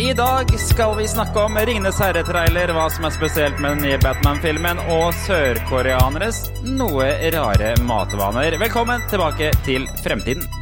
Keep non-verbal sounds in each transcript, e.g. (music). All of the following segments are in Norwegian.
I dag skal vi snakke om Ringenes herre-trailer, hva som er spesielt med den nye Batman-filmen, og sørkoreaneres noe rare matvaner. Velkommen tilbake til fremtiden.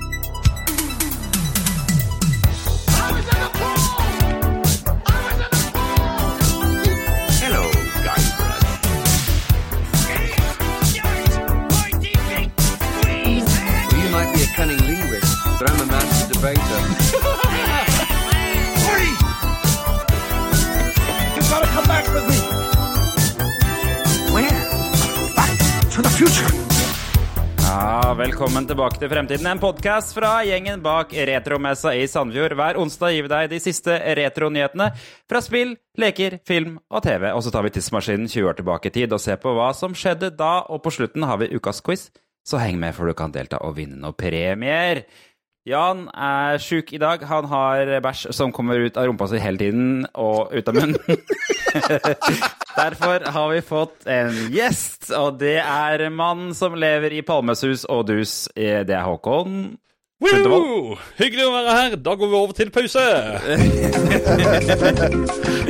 Velkommen tilbake til Fremtiden, en podkast fra gjengen bak Retromessa i Sandefjord. Hver onsdag gir vi deg de siste retronyhetene fra spill, leker, film og TV. Og så tar vi tidsmaskinen 20 år tilbake i tid og ser på hva som skjedde da. Og på slutten har vi ukas quiz, så heng med for du kan delta og vinne noen premier. Jan er sjuk i dag. Han har bæsj som kommer ut av rumpa si hele tiden og ut av munnen. (laughs) Derfor har vi fått en gjest, og det er mannen som lever i palmesus og dus. Eh, Det er Håkon. Woo! Hyggelig å være her. Da går vi over til pause. (laughs)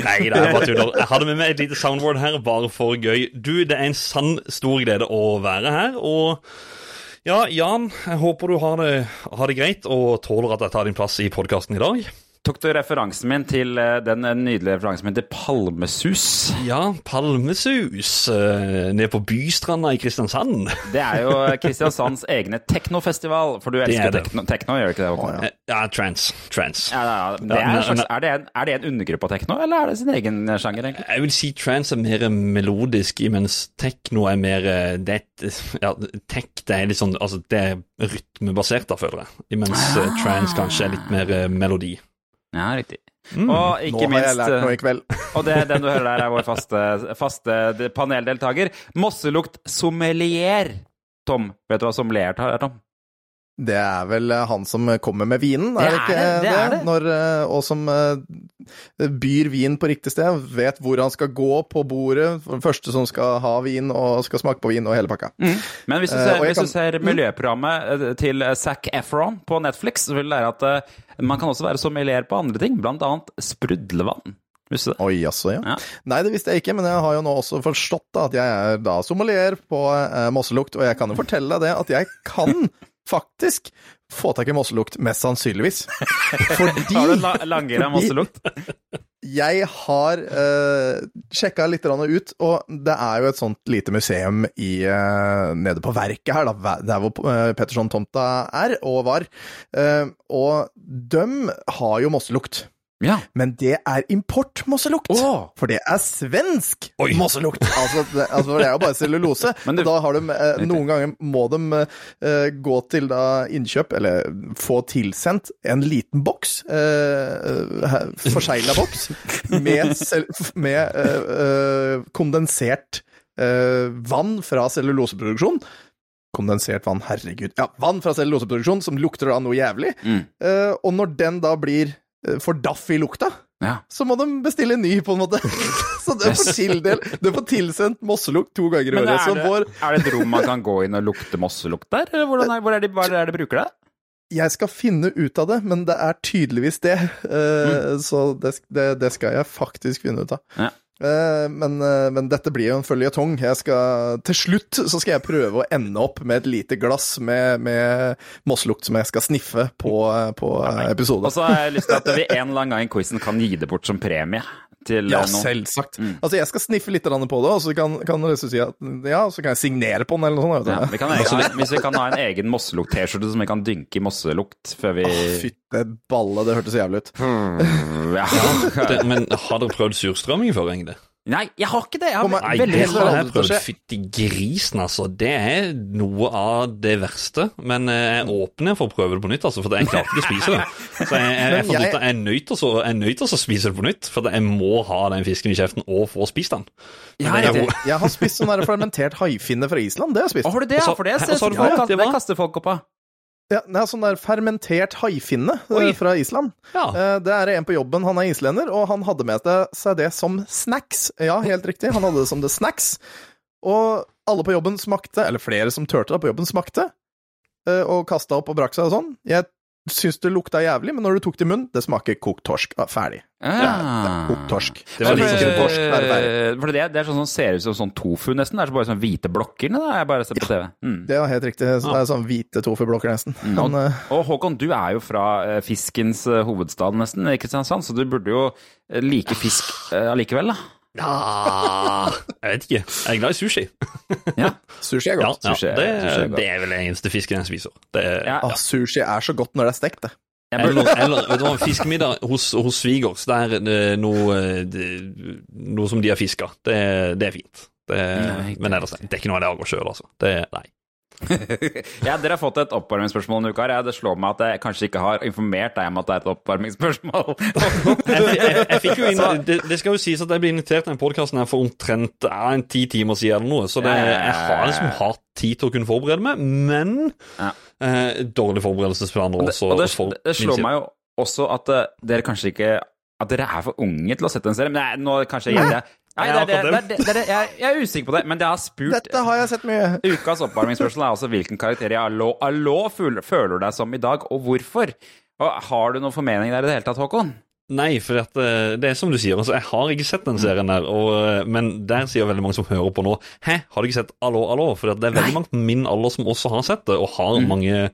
Nei, det er bare tuller. Jeg hadde med meg et lite soundboard her, bare for gøy. Du, det er en sann stor glede å være her. Og ja, Jan, jeg håper du har det, har det greit og tåler at jeg tar din plass i podkasten i dag. Tok du referansen min til eh, den nydelige referansen min til palmesus? Ja, Palmesus eh, nede på Bystranda i Kristiansand. (laughs) Det er jo Kristiansands egne teknofestival, for du elsker er tekno, tekno, gjør du ikke det? Håkon? Eh, Ja, trans. Trans. Ja, ja, ja. Det er, slags, er, det en, er det en undergruppe av tekno, eller er det sin egen sjanger, egentlig? Jeg vil si trans er mer melodisk, mens tekno er mer eh, det, ja, Tech det er litt sånn Altså, det er rytmebasert, da, føler jeg. Mens ah. trans kanskje er litt mer eh, melodi. Ja, riktig. Mm. Og ikke Nå har jeg minst lært noe i kveld. (laughs) Og det, den du hører der, er vår faste, faste paneldeltaker. Mosselukt sommelier. Tom, vet du hva sommelier er, Tom? Det er vel eh, han som kommer med vinen, er det, Det ikke det, det er det. Når, eh, og som eh, byr vin på riktig sted, vet hvor han skal gå på bordet, den første som skal ha vin og skal smake på vin og hele pakka. Men hvis du ser, hvis du ser miljøprogrammet eh, til Zac Efron på Netflix, så vil du lære at man kan også være sommelier på andre ting, blant annet sprudlevann. Visste du det? Oi, altså, ja. Ja. Nei, det visste jeg ikke, men jeg har jo nå også forstått da, at jeg er da sommelier på eh, mosselukt, og jeg kan jo fortelle deg det at jeg kan faktisk få tak i mosselukt, mest sannsynligvis. (laughs) Fordi Har du la langere mosselukt? Jeg har uh, sjekka litt ut, og det er jo et sånt lite museum i, uh, nede på Verket her, da, der hvor uh, Petterson-tomta er, og var. Uh, og døm har jo mosselukt. Ja. Men det er importmosselukt! oh. For det er svensk Oi. mosselukt! Altså, det, altså, det er jo bare cellulose. (laughs) Men det, da har de eh, Noen ganger må de eh, gå til da innkjøp, eller få tilsendt, en liten boks. Eh, Forsegla boks. (laughs) Med, med eh, eh, kondensert eh, vann fra celluloseproduksjon. Kondensert vann, herregud. Ja, vann fra celluloseproduksjon som lukter da noe jævlig. Mm. Eh, og når den da blir eh, for daff i lukta, ja. så må de bestille en ny, på en måte. (laughs) Så du får tildel, du får tilsendt mosselukt to ganger i året. er får er det et rom man kan gå inn og lukte mosselukt der? Eller hvordan er, hvor er det, hva er det de bruker det? Jeg skal finne ut av det, men det er tydeligvis det. Eh, Så det, det, det skal jeg faktisk finne ut av. Mm. Ja. Eh, men, eh, men dette blir jo en føljetong. Til slutt så skal jeg prøve å ende opp med et lite glass med, med mosslukt som jeg skal sniffe på, eh, på episoden. episode. Og så har jeg lyst til at vi en eller annen gang i quizen kan gi det bort som premie til Ja, noen. selvsagt. Altså, jeg skal sniffe litt på det, og så kan, kan si at Ja, så kan jeg signere på den, eller noe sånt. Ja, vi kan, (laughs) egen- hvis vi kan ha en egen mosselukt-T-skjorte som vi kan dynke i mosselukt før vi Fytte balle, det hørtes jævlig ut. (laughs) ja. Det, men har dere prøvd surstrømming før, egentlig? Nei, jeg har ikke det! Jeg har Nei, veldig det har jeg prøvd. Fytti grisen, altså. Det er noe av det verste. Men eh, jeg åpner for å prøve det på nytt, altså, for jeg klarte ikke å spise det. Så jeg, jeg, jeg, jeg jeg er nødt til å spise det på nytt, for jeg må ha den fisken i kjeften og få spist den. Ja, jeg, Jeg har spist sånn fermentert haifinne fra Island. Det har jeg spist. Har du det? Ja, for det, kaster folk opp av. Ja, det er sånn der fermentert haifinne eh, Oi. fra Island. Ja. Eh, Det er en på jobben, han er islender, og han hadde med seg det som snacks. Ja, helt riktig, han hadde det som det snacks. Og alle på jobben smakte, eller flere som turte da på jobben smakte, eh, og kasta opp og brakk seg og sånn. Jeg syns det lukta jævlig, men når du tok det i munnen, det smaker kokt torsk. Ja, ferdig. Ah. Kokt torsk. Det var litt sånn torsk, det er for det, det er sånn som ser ut som sånn tofu, nesten. Det er så bare sånn hvite blokker. Det er jeg bare sett på TV. Mm. Det er helt riktig. Så Det er sånn hvite tofublokker, nesten. Og, Men, eh, og Håkon, du er jo fra eh, fiskens eh, hovedstad, nesten, Kristiansand, så du burde jo eh, like fisk eh, allikevel, da. Ja Jeg vet ikke. Jeg er glad i sushi. Ja. sushi er godt. ja, Sushi er- det, sushi er godt. det er vel den eneste fisken jeg spiser. Det er, Ja. Ah, sushi er så godt når det er stekt, det. Eller, eller vet du hva, fiskemiddag hos, hos svigers, det er eh, noe, eh, det- noe som de har fiska. Det, det er fint. Det, Nei, men ellers, det er ikke noe jeg lager sjøl, altså. Det, nei. (laughs) ja, dere har fått et oppvarmingsspørsmål denne uka. her. Det slår meg at jeg kanskje ikke har informert deg om at det er et oppvarmingsspørsmål. Jeg, (laughs) jeg, jeg fikk jo inn, det, det skal jo sies at jeg ble invitert til den podkasten for omtrent ja, en ti timer siden eller noe, så det, jeg har liksom hatt tid til å kunne forberede meg, men Ja. eh, dårlige forberedelsesplaner Og det, og det, det slår meg jo også at uh, dere kanskje ikke At dere er for unge til å sette en serie. Men nei, nå kanskje jeg gjetter. Nei, det er, det, det, er- det, er- jeg, jeg er usikker på det, men det har spurt Dette har jeg sett mye. (laughs) Ukas oppvarmingsspørsmål er altså hvilken karakter i Allo, Allo føler, føler du deg som i dag, og hvorfor? Og Har du noen formening der i det hele tatt, Håkon? Nei, for at, eh, det er som du sier, altså, jeg har ikke sett den serien der, og, eh, men der sier veldig mange som hører på nå Hæ, har du ikke sett Allo, allo? For at det er veldig mange på min alder som også har sett det, og har mange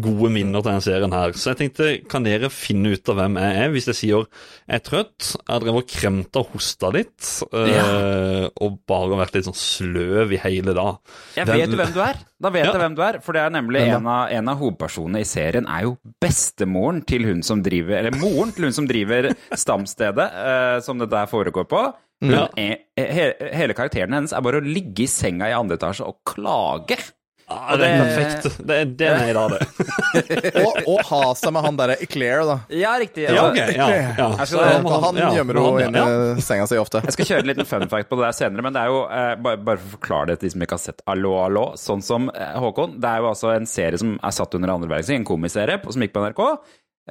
gode minner til denne serien her. Så jeg tenkte, kan dere finne ut av hvem jeg er, hvis jeg sier jeg er trøtt, jeg drevet og kremta og hosta litt, eh, og bare vært litt sånn sløv i hele dag. Jeg vet jo hvem du er. Da vet Ja. jeg hvem du er, for det er nemlig en av, en av hovedpersonene i serien er jo bestemoren til hun som driver Eller moren til hun som driver stamstedet øh, som det der foregår på. Hun Ja. er, he, hele karakteren hennes er bare å ligge i senga i andre etasje og klage. Ja, det er perfekt. Det er det er har, det. (laughs) Og, og ha seg med han derre Eclair, da. Ja, riktig. Ja, Altså, ok. Ja, ja. Skal- han, han gjemmer henne inni senga si ofte. Jeg skal kjøre en liten fun fact på det der senere, men det er jo eh, bare, bare for å forklare det til de som ikke har sett Allo, allo. Sånn som eh, Håkon, det er jo altså en serie som er satt under andre verdenskrig, en komiserie som gikk på NRK.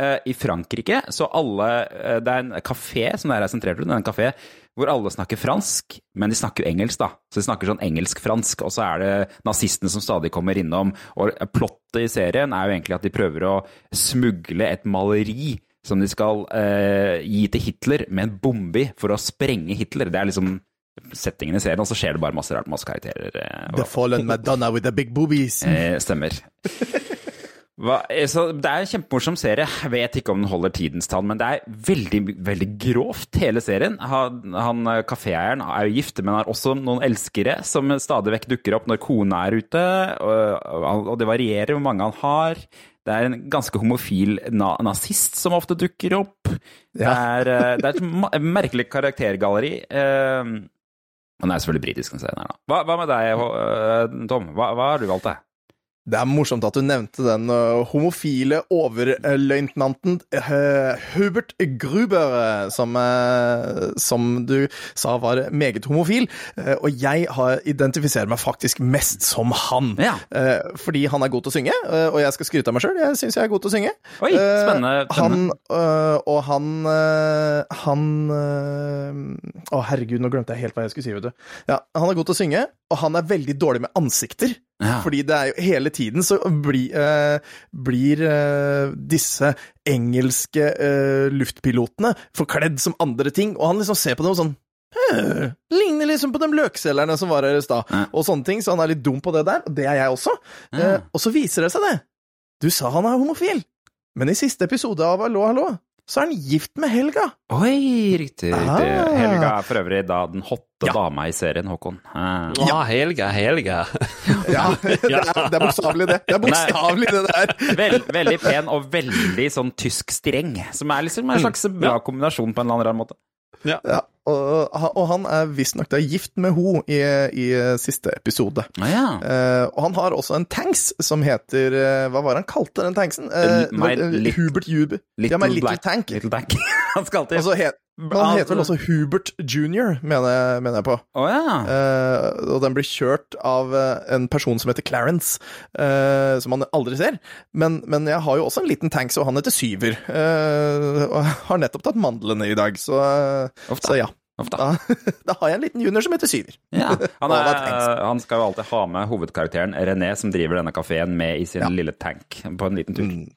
eh, I Frankrike, så alle eh, Det er en kafé som det her er sentrert rundt, en kafé hvor alle snakker fransk, men de snakker jo engelsk, da. Så de snakker sånn engelsk-fransk, og så er det nazistene som stadig kommer innom. Og plottet i serien er jo egentlig at de prøver å smugle et maleri som de skal eh, gi til Hitler med en bombe i for å sprenge Hitler. Det er liksom settingen i serien, og så skjer det bare masse rart, masse karakterer. eh, The Fallen Madonna with the big boobies. eh, stemmer. (laughs) Hva, eh, så det er en kjempemorsom serie. Jeg vet ikke om den holder tidens tann, men det er veldig veldig grovt, hele serien. Han, han eh, kaféeieren er jo gift, men har også noen elskere som stadig vekk dukker opp når kona er ute, og, og det varierer hvor mange han har. Det er en ganske homofil na nazist som ofte dukker opp. Det er, eh, det er et merkelig karaktergalleri. Han er selvfølgelig britisk, den serien her, da. Hva, hva med deg, eh, Tom? Hva, hva har du valgt, deg? Det er morsomt at du nevnte den uh, homofile overløytnanten uh, Hubert Gruber, som, uh, som du sa var meget homofil. Og jeg har identifiserer meg faktisk mest som han. Ja. Fordi han er god til å synge, og jeg skal skryte av meg sjøl. Jeg syns jeg er god til å synge. Oi, Uh, spennende. Han, og han Han Å, herregud, nå glemte jeg helt hva jeg skulle si, vet du. Ja, han er god til å synge, og han er veldig dårlig med ansikter. Ja. Fordi det er jo hele tiden så bli, eh, blir eh, disse engelske eh, luftpilotene forkledd som andre ting, og han liksom ser på dem og sånn «Hæ, Ligner liksom på de løkselgerne som var her i stad, Ja. og sånne ting, så han er litt dum på det der, og det er jeg også. Ja. Eh, og så viser det seg det. Du sa han er homofil, men i siste episode av Hallo, hallo, så er han gift med Helga. Oi, riktig. riktig. Ah. Helga er for øvrig da den hotte Ja. dama i serien, Håkon. Uh, Ja, Helga, Helga. (laughs) Ja, det er, det er bokstavelig det. Det er bokstavelig det der. (laughs) Vel, veldig pen og veldig sånn tysk streng, som er liksom en slags bra kombinasjon på en eller annen måte. Ja, og, og han er visstnok da gift med ho i, i siste episode. Ah, ja. Eh, og han har også en tanks som heter eh, Hva var det han kalte den tanksen? Eh, my var, Hubert Huber. ja, my Little Black- Tank. Little Tank. (laughs) Han skal til. Og så het, han heter vel også Hubert Junior, mener, mener jeg på. Oh, ja. Eh, og den blir kjørt av eh, en person som heter Clarence, eh, som man aldri ser. Men, men jeg har jo også en liten tanks, og han heter Syver. eh, og har nettopp tatt mandlene i dag, så, eh, så ja. Da. (laughs) Da, har jeg en liten junior som heter Syver. Ja. (laughs) Han, er, han skal jo alltid ha med hovedkarakteren René, som driver denne kafeen, med i sin Ja. lille tank på en liten tur. Mm.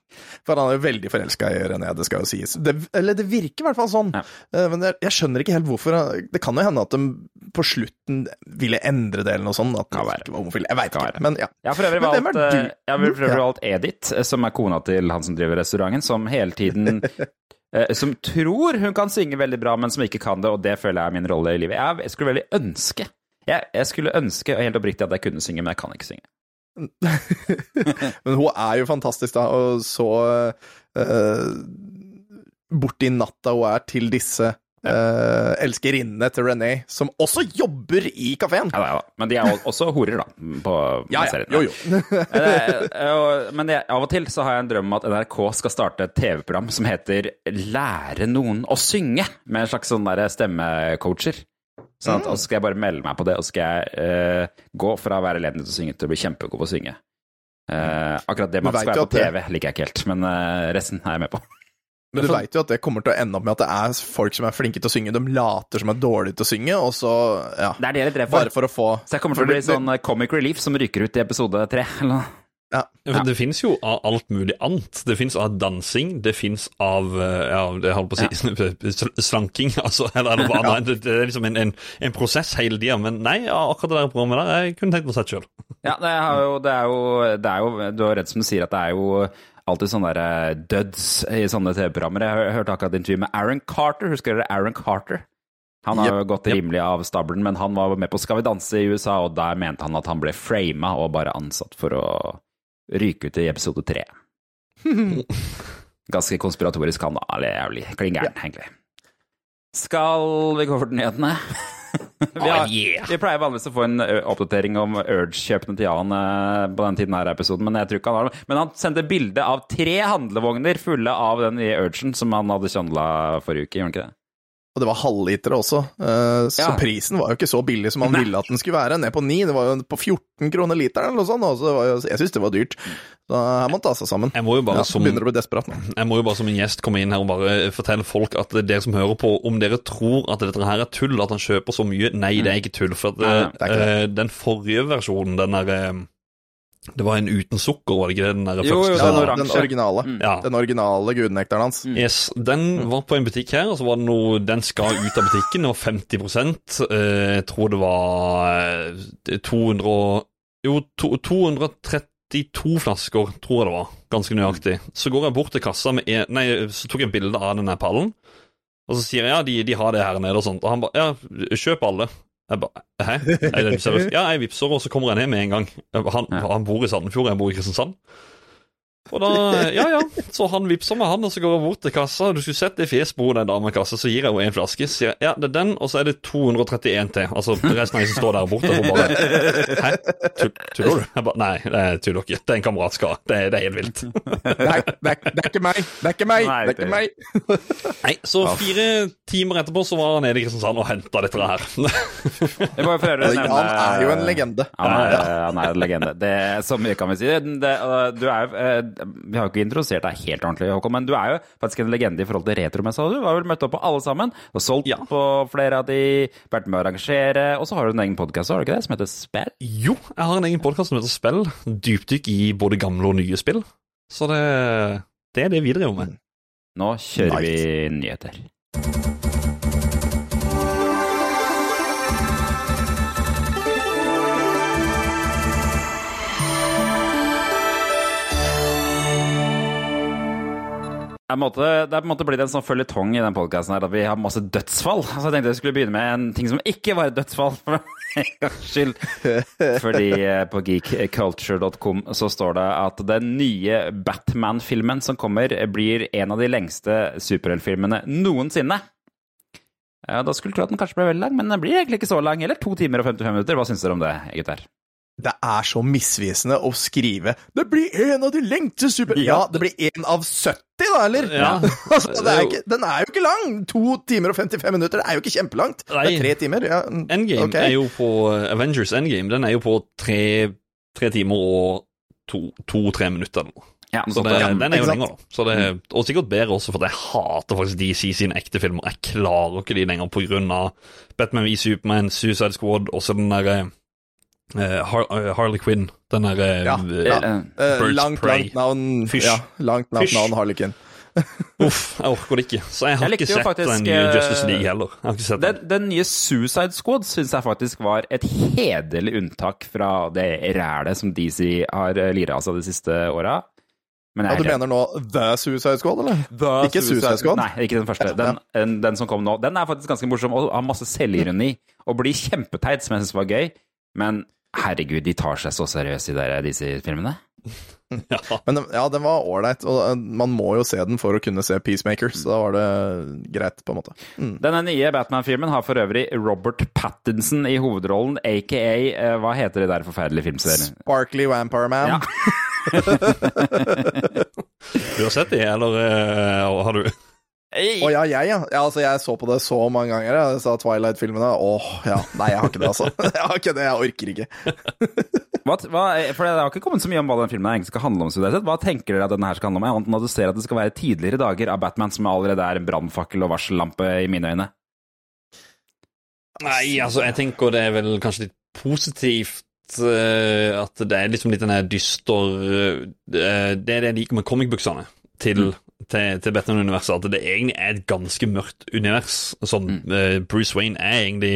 For han er jo veldig forelska i René, det skal jo sies. Det, eller det virker i hvert fall sånn. Ja. Eh, Men jeg, jeg skjønner ikke helt hvorfor. Det kan jo hende at de på slutten ville endre det eller noe sånt. At Kan være. ikke var homofil. Jeg veit ikke. være. Men ja. Jeg har for øvrig valgt, du? jeg har for øvrig valgt Edith, eh, som er kona til han som driver restauranten, som hele tiden (laughs) Som tror hun kan synge veldig bra, men som ikke kan det, og det føler jeg er min rolle i livet. Jeg, skulle veldig ønske jeg, jeg skulle ønske helt oppriktig at jeg kunne synge, men jeg kan ikke synge. (laughs) Men hun er jo fantastisk, da, og så uh, borti natta hun er til disse uh, elskerinnene til René, som også jobber i kafeen. Ja, ja. Men de er også horer, da. På Ja, ja. Jo, jo. (laughs) Eh, Men det, av og til så har jeg en drøm om at NRK skal starte et TV-program som heter Lære noen å synge, med en slags sånn stemmecoacher. Sånn Mm. og så skal jeg bare melde meg på det, og så skal jeg uh, gå fra å være elendig til å synge til å bli kjempegod på å synge. Uh, akkurat det med at det skal være på TV, liker jeg ikke helt, men eh, resten er jeg med på. Men du veit jo at det kommer til å ende opp med at det er folk som er flinke til å synge, de later som er dårlige til å synge, og så ja. Det er det jeg er redd for. Bare for å få Så jeg kommer til å bli det- sånn eh, comic relief som ryker ut i episode tre. (laughs) Eller noe. ja. Ja, for Det finnes jo av alt mulig annet. Det finnes av dansing, det finnes av eh, ja, det holdt på å si ja. (laughs) slanking, (laughs) altså. Eller noe annet. Det, det er liksom en, en, en prosess hele tida. Men nei, akkurat det der programmet der jeg kunne tenkt meg å sett sjøl. Ja, det er jo, det er jo, det er jo Du har redd som du sier, at det er jo alltid sånne der eh, duds i sånne TV-programmer. Jeg hør- hørte akkurat intervju med Aaron Carter. Husker dere Aaron Carter? Han har jo gått rimelig av stabelen, men han var med på Skal vi danse i USA, og der mente han at han ble frama og bare ansatt for å ryke ut i episode tre. (laughs) Ganske konspiratorisk han, da. Eller jævlig klin gæren, egentlig. Skal vi gå over til nyhetene? (laughs) vi, har, vi pleier vanligvis å få en oppdatering om Urge-kjøpene til Jan eh, på den tiden her episoden, men jeg tror ikke han har det. Men han sendte bilde av tre handlevogner fulle av den nye Urgen som han hadde kjøndla forrige uke, gjorde han ikke det? Og det var halvlitere også, eh, så Ja. prisen var jo ikke så billig som man Nei. ville at den skulle være. Ned på 9, det var jo på 14 kroner literen eller noe sånt. og så det var jo, jeg syns det var dyrt. Så her må han ta seg sammen. Jeg må jo bare Ja, som begynner å bli desperat nå. Jeg må jo bare som en gjest komme inn her og bare fortelle folk at dere som hører på, om dere tror at dette her er tull, at han kjøper så mye Nei, det er ikke tull. For at, Nei, er ikke uh, den forrige versjonen, den derre eh, Det var en uten sukker, var det ikke det? Den der Jo, jo, den Ja, den originale. Mm. Ja. Den originale gudenekteren hans. Yes, Den var på en butikk her, og så var det noe Den skal ut av butikken, det var 50 eh, Jeg tror det var eh, 200 og- Jo, to, 232 flasker, tror jeg det var. Ganske nøyaktig. Så går jeg bort til kassa med en Nei, så tok jeg bilde av denne pallen, og så sier jeg ja, de, de har det her nede og sånt. Og han bare ja, kjøp alle. Jeg bare hæ? Jeg. (laughs) Ja, jeg vippser, og så kommer jeg ned med en gang. Han, Ja. han bor i Sandefjord, jeg bor i Kristiansand. Og da, ja ja, så han vippser med han, og så går jeg bort til kassa. Du skulle sett det fjeset på den kassa, så gir jeg henne en flaske. Så sier jeg ja, det er den, og så er det 231 til. Altså resten av de som står der borte, får bare Hæ? Tu- Tuller du? Jeg bare Nei, jeg tuller ikke. Det er en kamerat skal ha. Det, er- det er helt vilt. Nei, det er, er ikke meg! Det er ikke meg! Nei, det er ikke meg! Nei, Så fire timer etterpå så var han nede i Kristiansand og henta dette her. Jeg må jo å nevne- Han er jo en legende. Han er, han er en legende. Det, så mye kan vi si. Det, du er, jo, uh, vi har jo ikke introdusert deg helt ordentlig, Håkon, men du er jo faktisk en legende i forhold til retromessa. Du har vel møtt opp på alle sammen, og solgt Ja. på flere av de, vært med å arrangere, og så har du en egen podkast, har du ikke det, som heter Spill? Jo, jeg har en egen podkast som heter Spill. Dypdykk i både gamle og nye spill. Så det, det er det vi driver med. Nå kjører Nice. vi nyheter. Måte, det er på en måte blitt en sånn føljetong i den podkasten at vi har masse dødsfall. Så jeg tenkte jeg skulle begynne med en ting som ikke var et dødsfall, (laughs) for en gangs skyld. Fordi eh, på geekculture.com så står det at den nye Batman-filmen som kommer, blir en av de lengste superheltfilmene noensinne. Ja, da skulle du tro at den kanskje ble veldig lang, men den blir egentlig ikke så lang. Eller to timer og 55 minutter. Hva syns dere om det, gutter? Det er så misvisende å skrive 'Det blir en av de lengste super...' Ja, det blir en av 70, da, eller? Ja. (laughs) altså, det er ikke, den er jo ikke lang! To timer og 55 minutter, det er jo ikke kjempelangt. Det er tre timer. Ja. Endgame okay. er jo på Avengers Endgame. Den er jo på tre, tre timer og to-tre minutter. eller. Ja, Så det, ja. den er jo lengre, lenger, da. Så det, og sikkert bedre også, for jeg hater faktisk DC sine ekte filmer. Jeg klarer ikke de lenger av Batman v Superman, Suicide Squad, og så den derre eh, Har eh, Harley Quinn. Den derre Ja, eh, ja. Eh, Eh, Birds langt, Prey. langt navn Fysj. Ja, langt, langt Fysj. navn Harley Quinn. (laughs) Uff, jeg orker det ikke. Så jeg har Jeg ikke sett faktisk, den nye eh, Justice League heller. Jeg har ikke sett Den, den. den nye Suicide Squad syns jeg faktisk var et hederlig unntak fra det rælet som DC har eh, lira av seg de siste åra. Men Ja, du er mener nå The Suicide Squad, eller? The Ikke Suicide Squad? Nei, ikke den første. Den, den, den som kom nå. Den er faktisk ganske morsom og har masse selvironi. Og blir kjempeteit, som jeg syns var gøy. Men herregud, de tar seg så seriøst i der, disse filmene. (laughs) Ja. Men ja, den var ålreit, og eh, man må jo se den for å kunne se Peacemaker, så da var det greit, på en måte. Mm. Denne nye Batman-filmen har for øvrig Robert Pattinson i hovedrollen, aka eh, Hva heter det der forferdelige filmserien? Sparkly Vampire Man. Ja. (laughs) (laughs) Du har sett de, eller uh, har du Å ja, jeg, ja. ja. Altså, jeg så på det så mange ganger, jeg sa Twilight-filmene. Åh, ja. Nei, jeg har ikke det, altså. (laughs) Jeg har ikke det, jeg orker ikke. (laughs) Hva, hva, for Det har ikke kommet så mye om hva den filmen egentlig skal handle om. så det er. Hva tenker dere at denne her skal handle om? Annet enn at du ser at det skal være tidligere dager av Batman som allerede er en brannfakkel og varsellampe i mine øyne. Nei, altså, jeg tenker det er vel kanskje litt positivt eh, at det er liksom litt den der dyster eh, Det er det jeg liker med comicbooksene til, til, til Batman-universet, at det egentlig er et ganske mørkt univers. Sånn, eh, Bruce Wayne er egentlig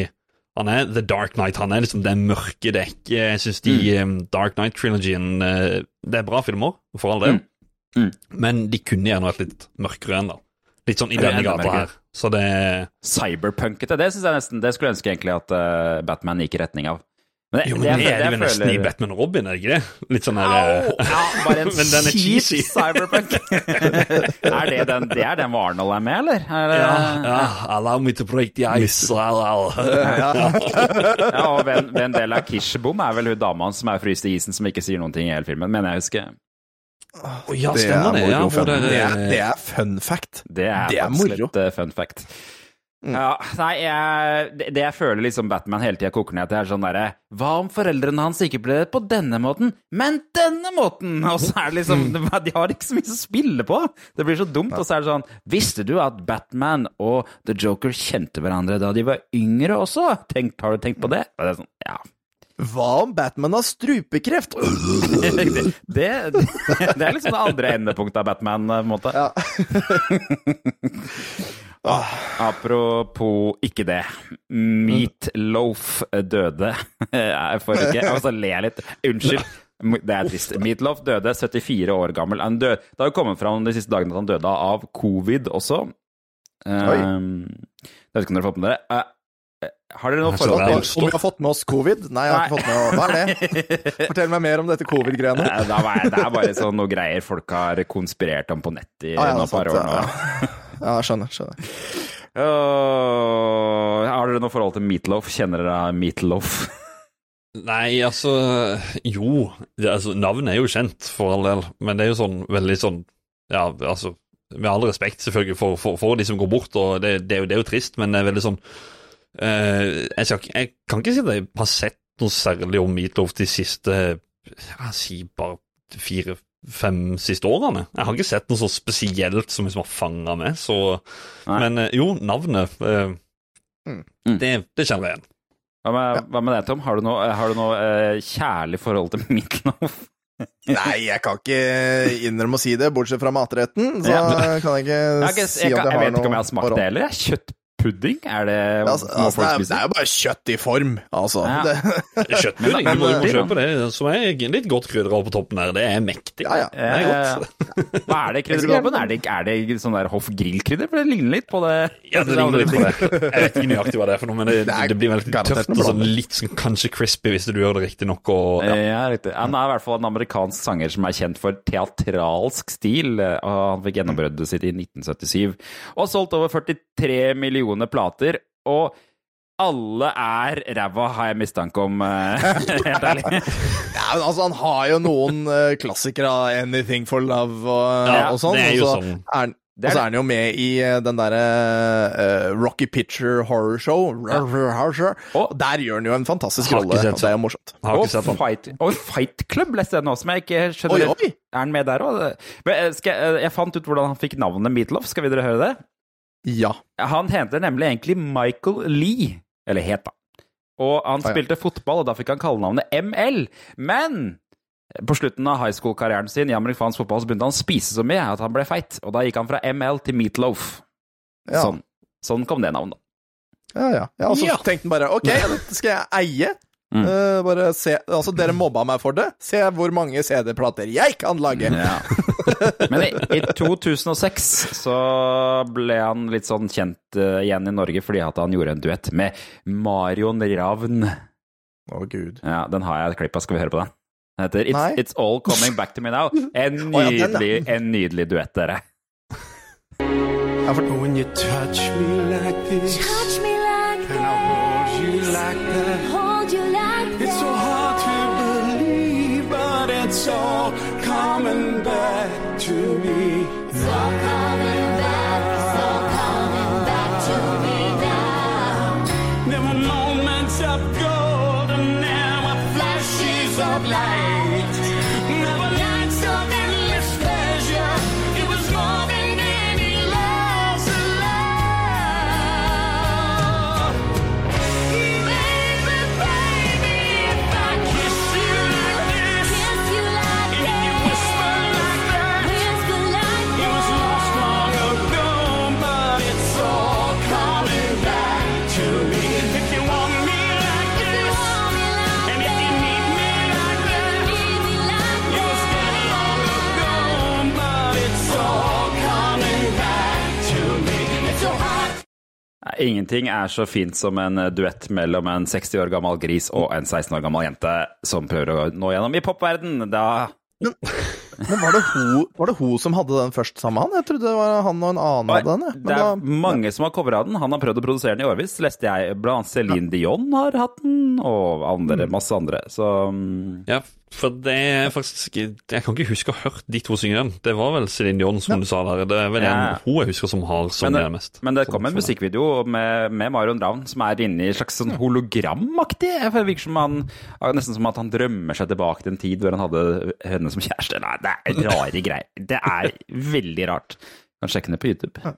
han er The Dark Knight. Han er liksom det mørke dekket. Jeg syns de eh, Dark Knight-trilogien eh, Det er bra filmer, for all del, Mm. men de kunne gjerne vært litt mørkere enn da. Litt sånn i denne gata her. Så det Cyberpunkete, det synes jeg nesten Det skulle jeg ønske egentlig at uh, Batman gikk i retning av. Men Jo, men det, er det vel nesten i føler- Batman og Robin, er det ikke det? Litt sånn her Au! eh, Ja, bare en (laughs) Men den er kjip cheesy. (laughs) cyberpunk. er det den, det er den hvor Arnold er med, eller? Er det, Ja, ja, allow me to break the ice. (laughs) ja, Ja, og Ven, ved en del av Kishbom er vel hun dama hans som er fryst i isen, som ikke sier noen ting i hele filmen, mener jeg husker. Oh, ja, Det er det. Ja, det, Det er, det er fun fact. Det er, Det er faktisk moro. litt eh, fun fact. Mm. Ja, nei, jeg, det, det jeg føler liksom Batman hele tida koker ned til, er sånn derre Hva om foreldrene hans ikke ble det på denne måten, men denne måten? (laughs) Og så er det liksom Mm. (laughs) De har ikke så mye å spille på! Det blir så dumt. Og så er det sånn Visste du at Batman og The Joker kjente hverandre da de var yngre også? Tenkt, har du tenkt på det? Og det er sånn, ja. Hva om Batman har strupekreft? (laughs) det, det, det er liksom det andre endepunktet av Batman, på en måte. Ja. Apropos ikke det. Meatloaf døde (laughs) Jeg får ikke Og så ler jeg litt. Unnskyld. Det er trist. Meatloaf døde 74 år gammel. Han døde, det har jo kommet fram de siste dagene at han døde av covid også. Um, jeg vet ikke om dere har fått med dere. Eh, har dere noe forhold til Om vi har fått med oss covid? Nei, jeg har ikke fått med Hva er det? (laughs) Fortell meg mer om dette covid-greiene. Nei, Det er bare sånn noe greier folk har konspirert om på nett i Ah, ja, noen par år nå. ja. Ja, skjønner. skjønner. Uh, har dere noe forhold til Meatloaf? Kjenner dere Meatloaf? Nei, altså Jo, det, altså, navnet er jo kjent, for all del, men det er jo sånn veldig sånn Ja, altså Med all respekt, selvfølgelig, for, for, for de som går bort, og det, det, er, jo, det er jo trist, men det er veldig sånn uh, jeg, skal, jeg kan ikke si at jeg har sett noe særlig om Meatloaf de siste Jeg sier bare fire-fem siste årene. Jeg har ikke sett noe så spesielt som liksom har fanga meg, så Nei. Men eh, jo, navnet eh, Mm. det, det kjenner jeg igjen. Hva med, hva med deg, Tom? Har du noe, har du noe eh, kjærlig forhold til Meatloaf? (laughs) Nei, jeg kan ikke innrømme å si det, bortsett fra matretten. Så Ja. kan jeg ikke Jeg, jeg, si jeg, at jeg, jeg har vet ikke om jeg har smakt det heller. jeg. Kjøttpudding? Er det Altså, altså, folk det, er, det er jo bare kjøtt i form, altså. Ja. Det, Kjøttpudding, du må, du må kjøpe det, som er litt godt krydder på toppen der. Det er mektig. ja, ja. Det er godt. Hva er det kryddergåpen? Er det, er det sånn der Hoff Grill-krydder? For det ligner litt på det. Ja, det ligner litt på det. Jeg vet ikke nøyaktig hva det er for noe, men det, Det det blir veldig tøft og sånn litt sånn kanskje crispy hvis du gjør det riktig nok. Og, ja. Ja, riktig. Han er i hvert fall en amerikansk sanger som er kjent for teatralsk stil. og Han fikk gjennombruddet sitt i 1977 og har solgt over 43 millioner plater. Og alle er ræva, har jeg mistanke om. eh, (laughs) Helt ærlig. Ja, men altså, han har jo noen uh, klassikere av 'Anything for Love' og, Ja, og sånn. det er jo og så sånn. er han- og så er han jo med i eh, den derre uh, Rocky Picture Horror Show. Ja. Og- Og der gjør han jo en fantastisk Har ikke rolle. Det er jo morsomt. Og. Fight, og Fight Club leste jeg nå, som jeg ikke Oi, skjønner oi! Er han med der òg? Jeg fant ut hvordan han fikk navnet Meatloaf. Skal vi dere høre det? Ja. Han heter nemlig egentlig Michael Lee. Eller het, da. Og han Ah, ja. spilte fotball, og da fikk han kallenavnet ML. Men på slutten av high school-karrieren sin i amerikansk fotball så begynte han å spise så mye at han ble feit. Og da gikk han fra ML til Meatloaf. Ja. Sånn. sånn kom det navnet. Ja, ja. ja og så Ja. tenkte han bare OK, dette skal jeg eie. Mm. Uh, bare se Altså, dere (clears throat) mobba meg for det. Se hvor mange CD-plater jeg kan lage. Ja. (laughs) Men i, i 2006 så ble han litt sånn kjent uh, igjen i Norge fordi at han gjorde en duett med Marion Ravn. Å, gud. Ja, Den har jeg et klipp av. Skal vi høre på den? Den heter It's, It's All Coming Back To Me Now. En (laughs) nydelig, en nydelig duett, dere. Ja, for, When you touch me like this, Touch me like and I hold you like that. All coming back to me. Ingenting er så fint som en eh, duett mellom en 60 år gammel gris og en 16 år gammel jente som prøver å nå gjennom i popverden. Da men var det, hun, var det hun som hadde den først sammen med han? Jeg trodde det var han og en annen hadde den. Men Det er da- mange som har covra den. Han har prøvd å produsere den i årevis. Leste jeg blant annet Céline Dion har hatt den, og andre, masse andre. Så mm, Ja, for det er faktisk Jeg kan ikke huske å ha hørt de to synge den. Det var vel Céline Dion, som du sa der. Det er vel Ja. en hun jeg husker som har sunget det, det mest. men det kom en musikkvideo med, med Marion Ravn som er inne i et slags sånn hologramaktig. Det virker som han Nesten som at han drømmer seg tilbake til en tid hvor han hadde henne som kjæreste. Nei, det er rare (laughs) greier. Det er veldig rart. Kan sjekke den på YouTube.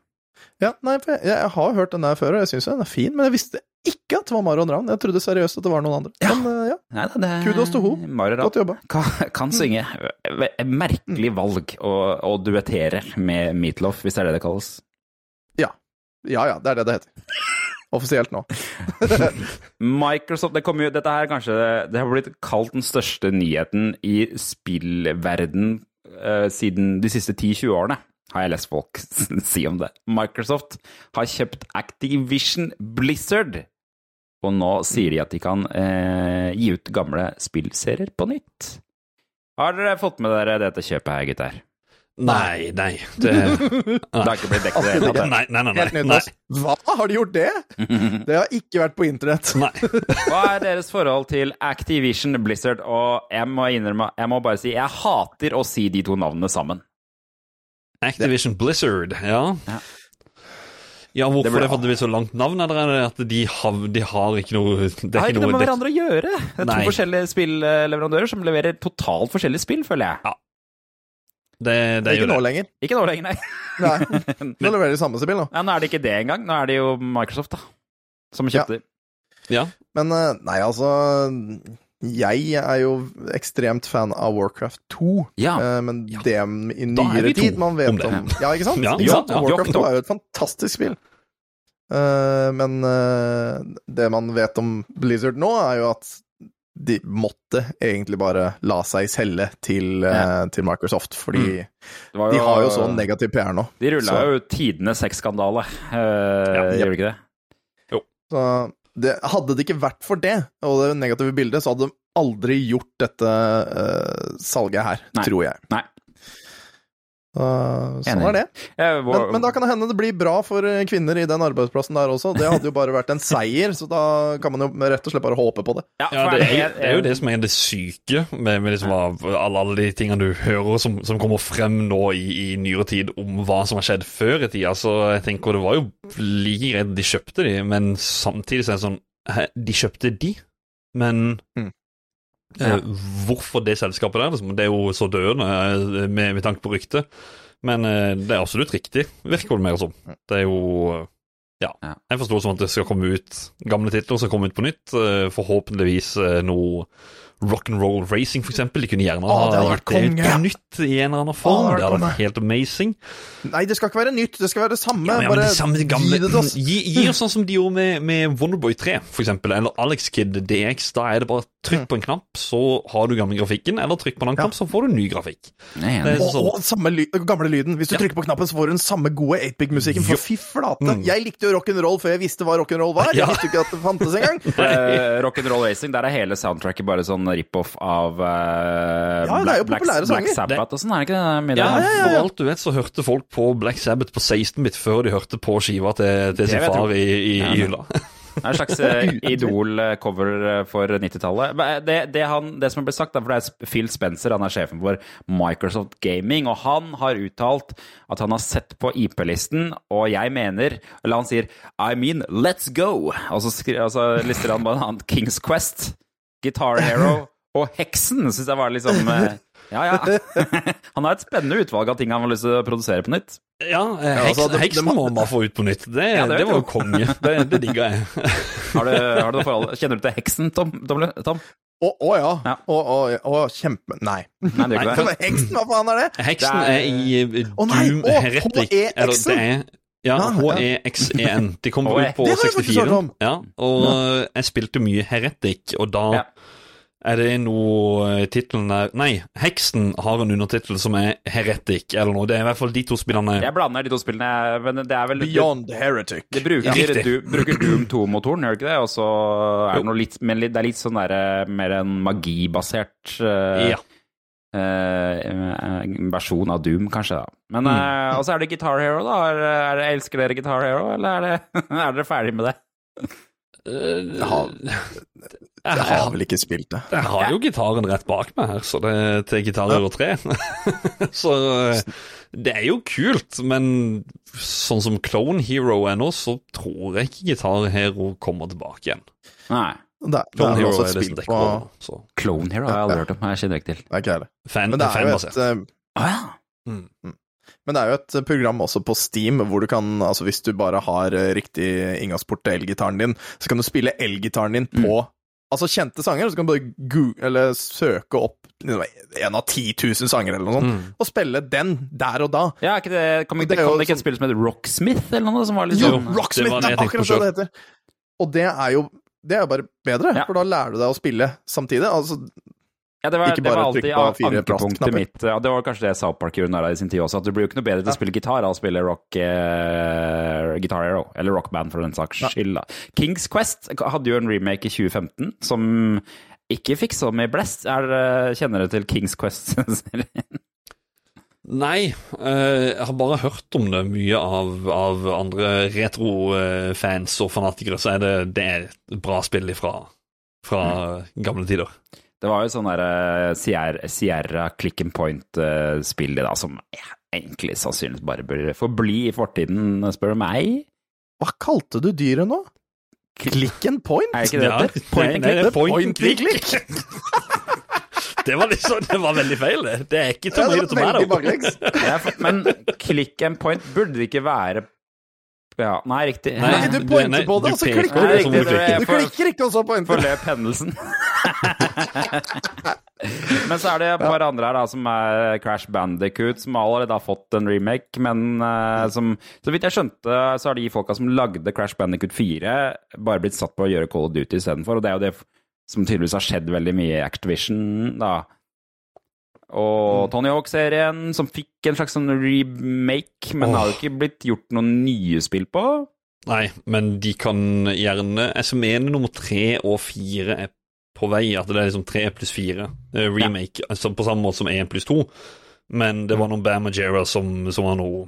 Ja, nei, for jeg, jeg har hørt den der før, og jeg syns den er fin, men jeg visste ikke at det var Marion Ravn. Jeg trodde seriøst at det var noen andre. Men eh, ja, Nei, da, det Kudos til ho. Godt jobba. Kan, kan synge. Merkelig valg å, å duettere med Meatloaf, hvis det er det det kalles. Ja. Ja ja, det er det det heter. Offisielt nå. (laughs) Microsoft det jo, Dette her er kanskje Det har blitt kalt den største nyheten i spillverden uh, siden de siste 10-20 årene, har jeg lest folk (laughs) si om det. Microsoft har kjøpt Activision Blizzard, og nå sier de at de kan eh, gi ut gamle spillserier på nytt. Har dere fått med dere dette kjøpet her, gutter? Nei, nei. Det, (laughs) Det har ikke blitt dekket i det hele tatt. nei, nei, nei. Nei, nei. Hva? Har de gjort det? (laughs) Det har ikke vært på internett. nei. (laughs) Hva er deres forhold til Activision Blizzard? Og jeg må innrømme, jeg må bare si, jeg hater å si de to navnene sammen. Activision Blizzard, ja. Ja. Ja, hvorfor Det det, ble- det? Det blir så langt navn, eller er det at de har, de har ikke noe Det Det har er ikke ikke noe noe med det, hverandre å gjøre. Det er to forskjellige spillleverandører som leverer totalt forskjellige spill, føler jeg. det, det er Ikke nå lenger. Ikke nå lenger, nei. Nei. (laughs) Nå leverer de samme spill, nå. Ja, nå er det ikke det engang. Nå er det jo Microsoft, da. Som kjøpte ja. Ja. Men eh, nei, altså Jeg er jo ekstremt fan av Warcraft 2, Ja. eh, men Ja. det i Da er nyere vi to tid man vet om om. Ja, ikke sant? Ja, ikke sant? ja. Warcraft 2 er jo et fantastisk spill. Eh, men eh, det man vet om Blizzard nå, er jo at de måtte egentlig bare la seg selge til, eh, til Microsoft, fordi mm. jo, de har jo så negativ PR nå. De rulla jo tidenes sexskandale, uh, gjør de ikke det? Jo. Så det, hadde det ikke vært for det, og det negative bildet, så hadde de aldri gjort dette uh, salget her, Nei. tror jeg. Nei. Så, sånn er det. Men, men da kan det hende det blir bra for eh, kvinner i den arbeidsplassen der også. Det hadde jo bare vært en seier, så da kan man jo rett og slett bare håpe på det. ja, Ja, det er, det er jo det som er det syke med, med liksom alle, alle de tingene du hører som, som kommer frem nå i, i nyere tid om hva som har skjedd før i tida. Så jeg tenker det var jo like greit de kjøpte de, men samtidig så er det sånn De kjøpte de, men Mm. Eh, Hvorfor det selskapet der, liksom, det er jo så døende eh, med, med tanke på ryktet. Men eh, det er absolutt riktig, virker det mer som. Det er jo ja. Ja. Jeg forstår som at det skal komme ut gamle titler som kommer ut på nytt. eh, Forhåpentligvis eh, noe rock'n'roll racing, for eksempel. De kunne gjerne Å, det hadde vært gitt det ut på nytt i en eller annen form. Åh, det det hadde vært helt amazing. Nei, det skal ikke være nytt, det skal være det samme. Ja, men, ja, men bare det samme gamle, gi det oss. gi, gi oss sånn som de gjorde med, med Wonderboy 3, for eksempel, eller Alex Kid DX. Da er det bare trykk på en knapp, så har du gamle grafikken, eller trykk på en annen knapp, så får du ny grafikk. Nei, Det er Og, sånn. og samme ly gamle lyden. Hvis du Ja. trykker på knappen, så får du den samme gode 8-big-musikken. For fy flate! Mm. Jeg likte jo rock'n'roll før jeg visste hva rock'n'roll var. Jeg visste ikke at det fantes engang. (laughs) Uh, Rock'n'roll Racing, der er hele soundtracket bare sånn rip-off av uh, Ja, det er jo Black, populære Black. Sabbath og sånn, er det ikke det? Ja, Ja, ja, For alt du vet, så hørte folk på Black Sabbath på 16-bit før de hørte på skiva til, til sin far i, i, Ja, i hylla. (laughs) Det er en slags eh, Idol-cover for 90-tallet. Det, det, han- det som ble sagt, for det er Phil Spencer, han er sjefen for Microsoft Gaming, og han har uttalt at han har sett på IP-listen, og jeg mener Eller han sier I mean, let's go! Og så, skri, og så lister han blant annet Kings Quest, Guitar Hero og Heksen, syns jeg var liksom eh, Ja, ja. (laughs) Han har et spennende utvalg av ting han har lyst til å produsere på nytt. Ja, heks, ja, altså, det- Heksen det- må man bare få ut på nytt. Det, Ja, det det, var jo konge. (laughs) Det, det digga jeg. (laughs) Har du, har du noe forhold Kjenner du til Heksen, Tom? Tom? Å Å oh, ja. Ja. Å, oh, kjempe... Nei. Nei, det gjør ikke det. Heksen, hva faen er det? Heksen Det er- er i eh, nei, Doom Heretic. HE-Xen. Eller det er ja. HEXEN. De kom HE. ut på Det har jeg faktisk hørt 64. om. Ja, og jeg spilte mye Heretic, og da Ja. Er det noe Tittelen der Nei, Heksen har en undertittel som er Heretic, eller noe. Det er i hvert fall de to spillene Jeg blander de to spillene, men det er vel Beyond Heretic. Det bruker, Ja, du, bruker Doom 2-motoren, gjør det ikke det? Og så er det noe litt Men det er litt sånn der, mer en magibasert uh, Ja. uh, versjon av Doom, kanskje. da Men Mm. uh, Og så er det Guitar Hero, da. Er, er det, elsker dere Guitar Hero, eller er, det, (laughs) er dere ferdig med det? (laughs) Jeg har- Jeg har vel ikke spilt det. Jeg har jo gitaren rett bak meg her, så det er til Gitar over tre. (laughs) så eh, det er jo kult, men sånn som Clone Hero er nå, så tror jeg ikke Gitar Hero kommer tilbake igjen. Nei. Det, det Clone er Hero er et det som på dekker. Så Clone Hero har jeg aldri hørt om. Jeg kjenner ikke til. Det er ikke jeg det. fan, Men det er jo et, uh, ja. men det er jo et program også på Steam hvor du kan, altså hvis du bare har eh, riktig inngangsport til elgitaren din, så kan du spille elgitaren din på altså kjente sanger, og så kan du bare Google, eller søke opp liksom, en av 10 000 sanger eller noe sånt, og spille den der og da. Ja, ikke det, kom, Det det, kom det ikke et spill som heter Rocksmith, eller noe? Som var litt Jo, sånn Rocksmith det var det er akkurat det det heter. Og det er jo det er jo bare bedre, Ja. for da lærer du deg å spille samtidig. Altså, Ja, det var, Ikke det var alltid ankepunktet mitt. Ja, det var kanskje det South Park gjorde narr av i sin tid også, at du blir jo ikke noe bedre til å spille gitar av å spille rock eh, Guitar Hero, eller rockband for den saks skyld. da. Kings Quest hadde jo en remake i 2015 som ikke fikk så mye blest. Er, kjenner du til Kings Quest? (laughs) Nei, eh, jeg har bare hørt om det mye av, av andre retrofans og fanatikere, så er det, det er et bra spill fra, fra gamle tider. Det var jo sånn derre Sierra, Sierra click and point-spill, det da, som egentlig sannsynligvis bare bør forbli i fortiden, spør du meg. hva kalte du dyret nå? Click and point? Er det ikke det det? Point and click? point and click. (laughs) Det var, liksom, det var veldig feil, det. Det er ikke Ja, det tomato tomato. baklengs. (laughs) Men click and point burde det ikke være Ja, nei, riktig. Nei, du pointer på det, og så klikker du. som du klikker ikke, og så pointer du. Forløp hendelsen. (laughs) men så er det et par andre her da som er Crash Bandicoot, som allerede har fått en remake, men uh, som Så vidt jeg skjønte, så har de folka som lagde Crash Bandicoot 4, bare blitt satt på å gjøre Call of Duty istedenfor, og det er jo det som tydeligvis har skjedd veldig mye i Activision, da. Og Tony Hawk-serien, som fikk en slags sånn remake, men oh. har jo ikke blitt gjort noen nye spill på. Nei, men de kan gjerne Jeg mener nummer tre og fire er på vei. At det er liksom tre pluss fire Remake remake, altså på samme måte som én pluss to. Men det var noen Bam Majera som, som var noe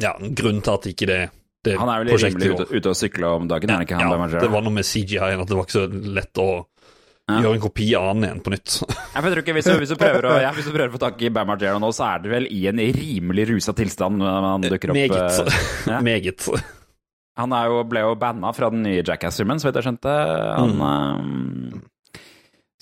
Ja, grunn til at ikke det, det Han er vel rimelig ute, ute og sykle om dagen, er han ikke han? Ja, Bam Margera? det var noe med CGI-en at det var ikke så lett å Ja. gjøre en kopi av den igjen på nytt. Ja, jeg tror ikke, hvis, du, hvis, du prøver å, ja, hvis du prøver å få tak i Bam Margera nå, så er det vel i en rimelig rusa tilstand når han dukker opp. Meget. eh, ja. (laughs) Meget. Han jo, ble jo banna fra den nye Jackass-filmen, så vidt jeg skjønte. Han, Mm.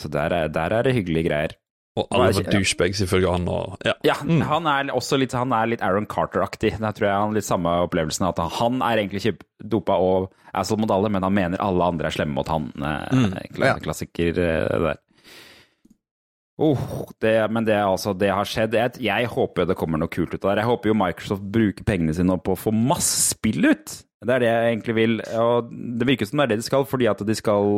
Så der er, der er det hyggelige greier. Og alle var er- douchebags ifølge han. Og, ja. Ja, Mm. han er også litt, han er litt Aaron Carter-aktig. Der tror jeg han litt samme opplevelsen. At han er egentlig ikke dopa og asshole mot alle, men han mener alle andre er slemme mot han. Eh, Mm. kla- Ja. Klassiker eh, der. Oh, det, men det, er altså, det har skjedd. Jeg, jeg håper det kommer noe kult ut av det. Jeg håper jo Microsoft bruker pengene sine på å få masse spill ut. Det er det jeg egentlig vil. Og det virker som det er det de skal, fordi at de skal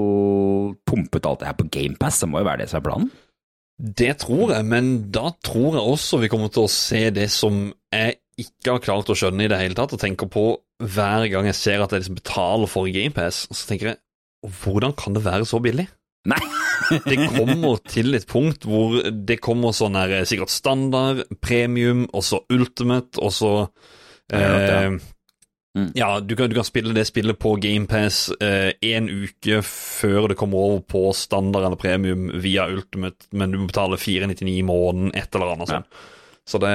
pumpe ut alt det her på GamePass. Det må jo være det som er planen. Det tror jeg, men da tror jeg også vi kommer til å se det som jeg ikke har klart å skjønne i det hele tatt, og tenker på hver gang jeg ser at jeg liksom betaler for GamePass, så tenker jeg hvordan kan det være så billig? Nei! (laughs) Det kommer til et punkt hvor det kommer sånn her eh, sikkert standard, premium, og så ultimate, og så Ja, ja. Eh, Mm. Ja, du kan, du kan spille det spillet på GamePass én uke før det kommer over på standard eller premium via Ultimate, men du må betale 499 i måneden, et eller annet sånt. Så det,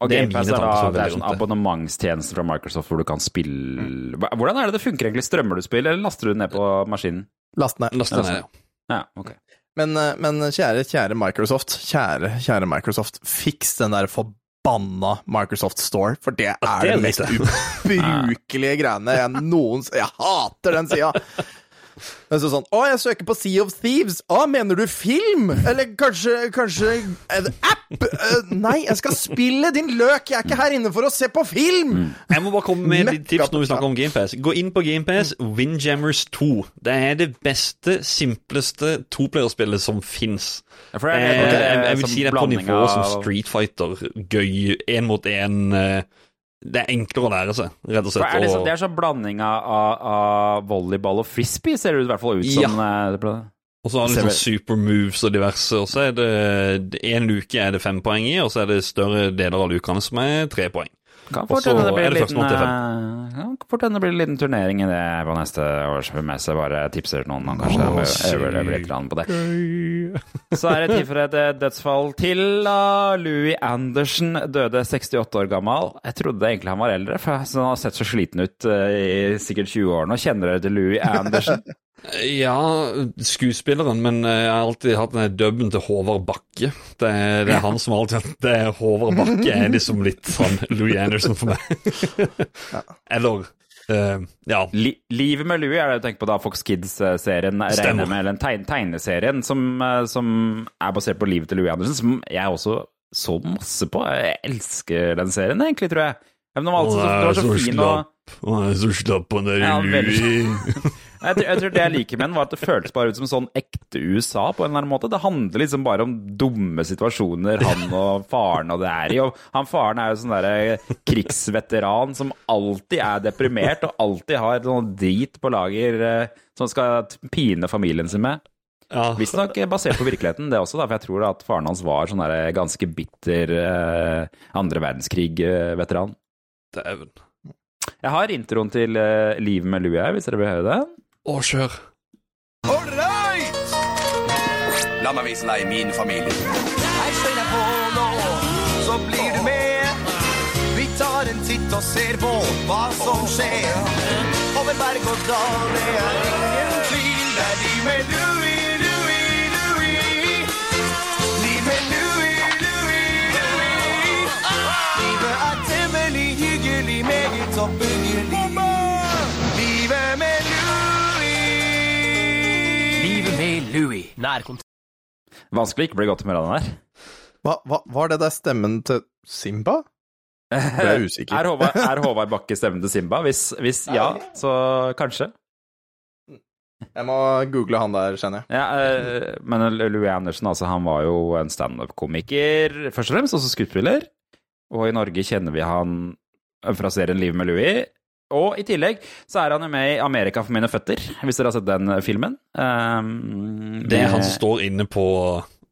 Og det er mine er, da, tanker som det er en sånn abonnementstjeneste fra Microsoft hvor du kan spille Hva- Hvordan er det det funker egentlig? Strømmer du spill, eller laster du det ned på maskinen? Last ned. Last ned, ja. Ja, ok. Men, eh, men kjære, kjære Microsoft, kjære, kjære Microsoft, fiks den der forbanna Microsoft Store, for det er det det, er mest (laughs) ubrukelige greiene jeg noens Jeg hater den sida! Men så sånn Å, jeg søker på Sea of Thieves. Å, mener du film? Eller kanskje, kanskje en app? Eh, nei, jeg skal spille, din løk! Jeg er ikke her inne for å se på film! Jeg må bare komme med litt tips når vi snakker om GamePass. Gå inn på GamePass, Windjammers 2. Det er det beste, simpleste toplayerspillet som fins. Jeg, Eh, jeg, er jeg vil si det er på nivå som Street Fighter. Gøy, én mot én. Det er enklere å lære seg, rett og slett. er det, så, det er sånn blanding av, av, volleyball og frisbee, ser det i hvert fall ut som. Ja. det Og så har du sånn super moves og diverse, og så er det en luke er det fem poeng i, og så er det større deler av lukene som er tre poeng. Kan Og fort hende det blir en liten, eh, kan blir en liten turnering i det på neste års messe. Bare tipser noen om kanskje oh, øver det litt på det. Så er det tid for et eh, dødsfall til. da. Louis Andersen døde 68 år gammel. Jeg trodde egentlig han var eldre, for han har sett så sliten ut eh, i sikkert 20 år nå. Kjenner dere til Louis Anderson? (laughs) Ja, skuespilleren, men eh, jeg har alltid hatt den dubben til Håvard Bakke. Det er, det er han som alltid Det er Håvard Bakke er liksom litt sånn Louis Anderson for meg. Eller Uh, Ja. Li Livet med Louie er det du tenker på da Fox Kids-serien, regner Stemmer. med, eller den tegne tegneserien som, eh, som er basert på livet til Louie Andersen, som jeg også så masse på. Jeg elsker den serien, egentlig, tror jeg. Men den var, altså, så, den var så fin og Han er så slapp, han der Ja, Louis. (laughs) jeg, tror- jeg tror det jeg liker med den, var at det føltes bare ut som sånn ekte USA på en eller annen måte. Det handler liksom bare om dumme situasjoner han og faren og det er i. Og han faren er jo sånn derre krigsveteran som alltid er deprimert og alltid har sånn drit på lager eh, som skal pine familien sin med. Ja, Visstnok basert på virkeligheten, det også, da, for jeg tror at faren hans var sånn der ganske bitter eh, andre verdenskrig-veteran. dæven. Jeg har introen til livet Liv med lue hvis dere vil høre det. Å, kjør. All right! La meg vise deg min familie. Jeg slenger deg på nå, så blir du med. Vi tar en titt og ser på hva som skjer. Over berg og dal, det er ingen tvil. Det er de med Louis, Louis. Liv med Louis, Louie, Louie. Livet er temmelig hyggelig, meget topphyggelig. Med Louis. Nærkontakt. Vanskelig ikke bli godt humør av den der. Hva, hva, var det der stemmen til Simba? (laughs) Ble jeg usikker. Er Håvard, er Håvard Bakke stemmen til Simba? Hvis, hvis ja, så kanskje. Jeg må google han der, kjenner jeg. Ja, eh, men Louis Andersen, altså, han var jo en standup-komiker, først og fremst, også skuespiller. Og i Norge kjenner vi han fra serien Liv med Louis. Og i tillegg så er han jo med i Amerika for mine føtter, hvis dere har sett den filmen. Um, Det han står inne på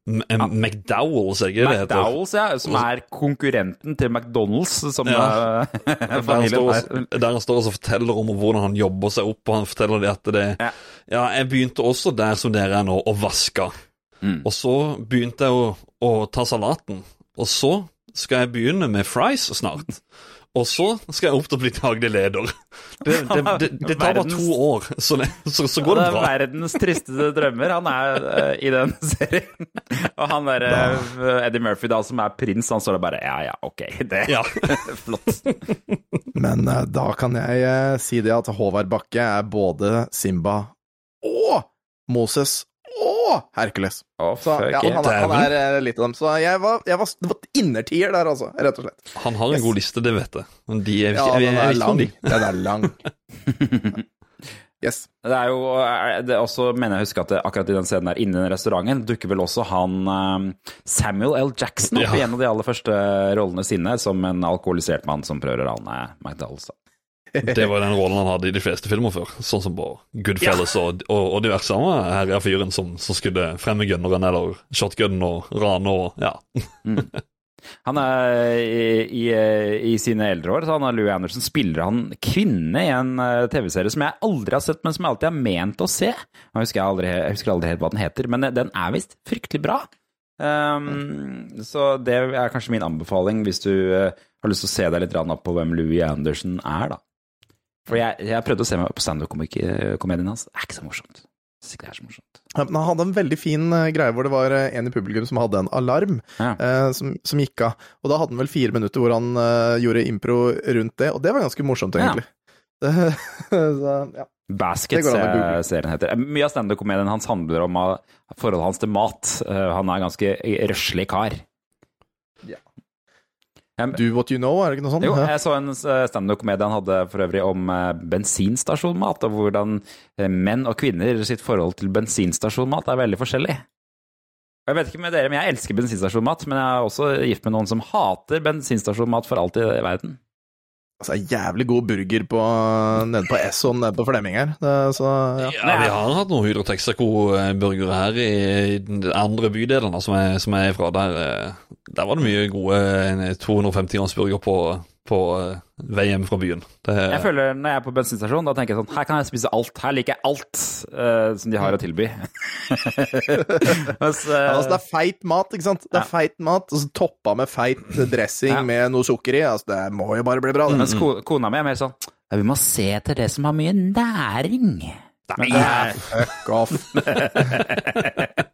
M McDowells, er det ikke det heter? McDowells, ja, som er konkurrenten til McDonald's, som Ja. eh, (laughs) Der han, står, er. og- der han står og forteller om hvordan han jobber seg opp, og han forteller det at det Ja. Ja, jeg begynte også der som dere er nå, å vaske. Mm. Og så begynte jeg å, å ta salaten. Og så skal jeg begynne med fries snart. Og så skal jeg opp til å bli daglig leder. Det, (laughs) det, det, det tar bare to år, så, så, så går det Han er bra. verdens tristeste drømmer, han er uh, i den (laughs) serien. Og han derre uh, Eddie Murphy, da, som er prins, han står der bare Ja, ja, ok. (laughs) Det Ja. flott. Men uh, da kan jeg eh, si det at Håvard Bakke er både Simba og Moses og Hercules. Oh, Så ja, han, er- han er eh, litt av dem. Så jeg var, jeg var, det var innertier der, altså. Rett og slett. Han har en Yes. god liste, det vet jeg. Men de er, Ja, jeg, den er lang. Den er lang. (laughs) Yes. Det er jo er det er også, mener jeg husker at det, akkurat i den scenen der inne i den restauranten dukker vel også han eh, Samuel L. Jackson opp Ja. i en av de aller første rollene sine, som en alkoholisert mann som prøver å rane McDonald's. da. Det var den rollen han hadde i de fleste filmer før. Sånn som på Goodfellas og, og, og diverse andre. Her er fyren som, som skulle fremme gunneren eller shotgunen og rane og ja. Han er i, i, i sine eldre år, så han er Louis Anderson, spiller han kvinne i en eh, TV-serie som jeg aldri har sett, men som jeg alltid har ment å se. Jeg husker, aldri, jeg husker aldri helt hva den heter, men den er visst fryktelig bra. Um, så det er kanskje min anbefaling hvis du eh, har lyst til å se deg litt opp på hvem Louis Anderson er, da. For jeg, jeg prøvde å se meg på standup-komedien hans. Det er ikke så morsomt. Det er så morsomt. Han hadde en veldig fin eh, greie hvor det var eh, en i publikum som hadde en alarm Ja. eh, som, som gikk av. Og da hadde han vel fire minutter hvor han eh, gjorde impro rundt det, og det var ganske morsomt, egentlig. Ja. (laughs) så, ja. Eh, google. serien heter. Mye av standup-komedien hans handler om eh, forholdet hans til mat. Eh, Han er en ganske røslig kar. Do what you know, er det ikke noe sånt? Jo, jeg så en eh, standup-komedie han hadde for øvrig om eh, bensinstasjonmat, og hvordan eh, menn og kvinner sitt forhold til bensinstasjonmat er veldig forskjellig. Jeg vet ikke med dere, men jeg elsker bensinstasjonmat, men jeg er også gift med noen som hater bensinstasjonmat for alt i verden. Altså, jævlig god burger på, nede på Esson nede på Flemming her. Det, så, ja. Ja, Vi har hatt noen Hydro Texaco-burgere her i andre bydelene som jeg, er fra. Der, eh, der var det mye gode 250 grams på, på eh, vei hjem fra byen. Det, Jeg føler Når jeg er på bensinstasjon, da tenker jeg sånn Her kan jeg spise alt. Her liker jeg alt uh, som de har å tilby. (laughs) Mens, ja, Altså, det er feit mat, ikke sant? Det er Ja. feit mat, og så toppa med feit dressing Ja. med noe sukker i. Altså, det må jo bare bli bra. Mm. mens ko kona mi er mer sånn ja, Vi må se etter det som har mye næring. Nei, Fuck off. (laughs)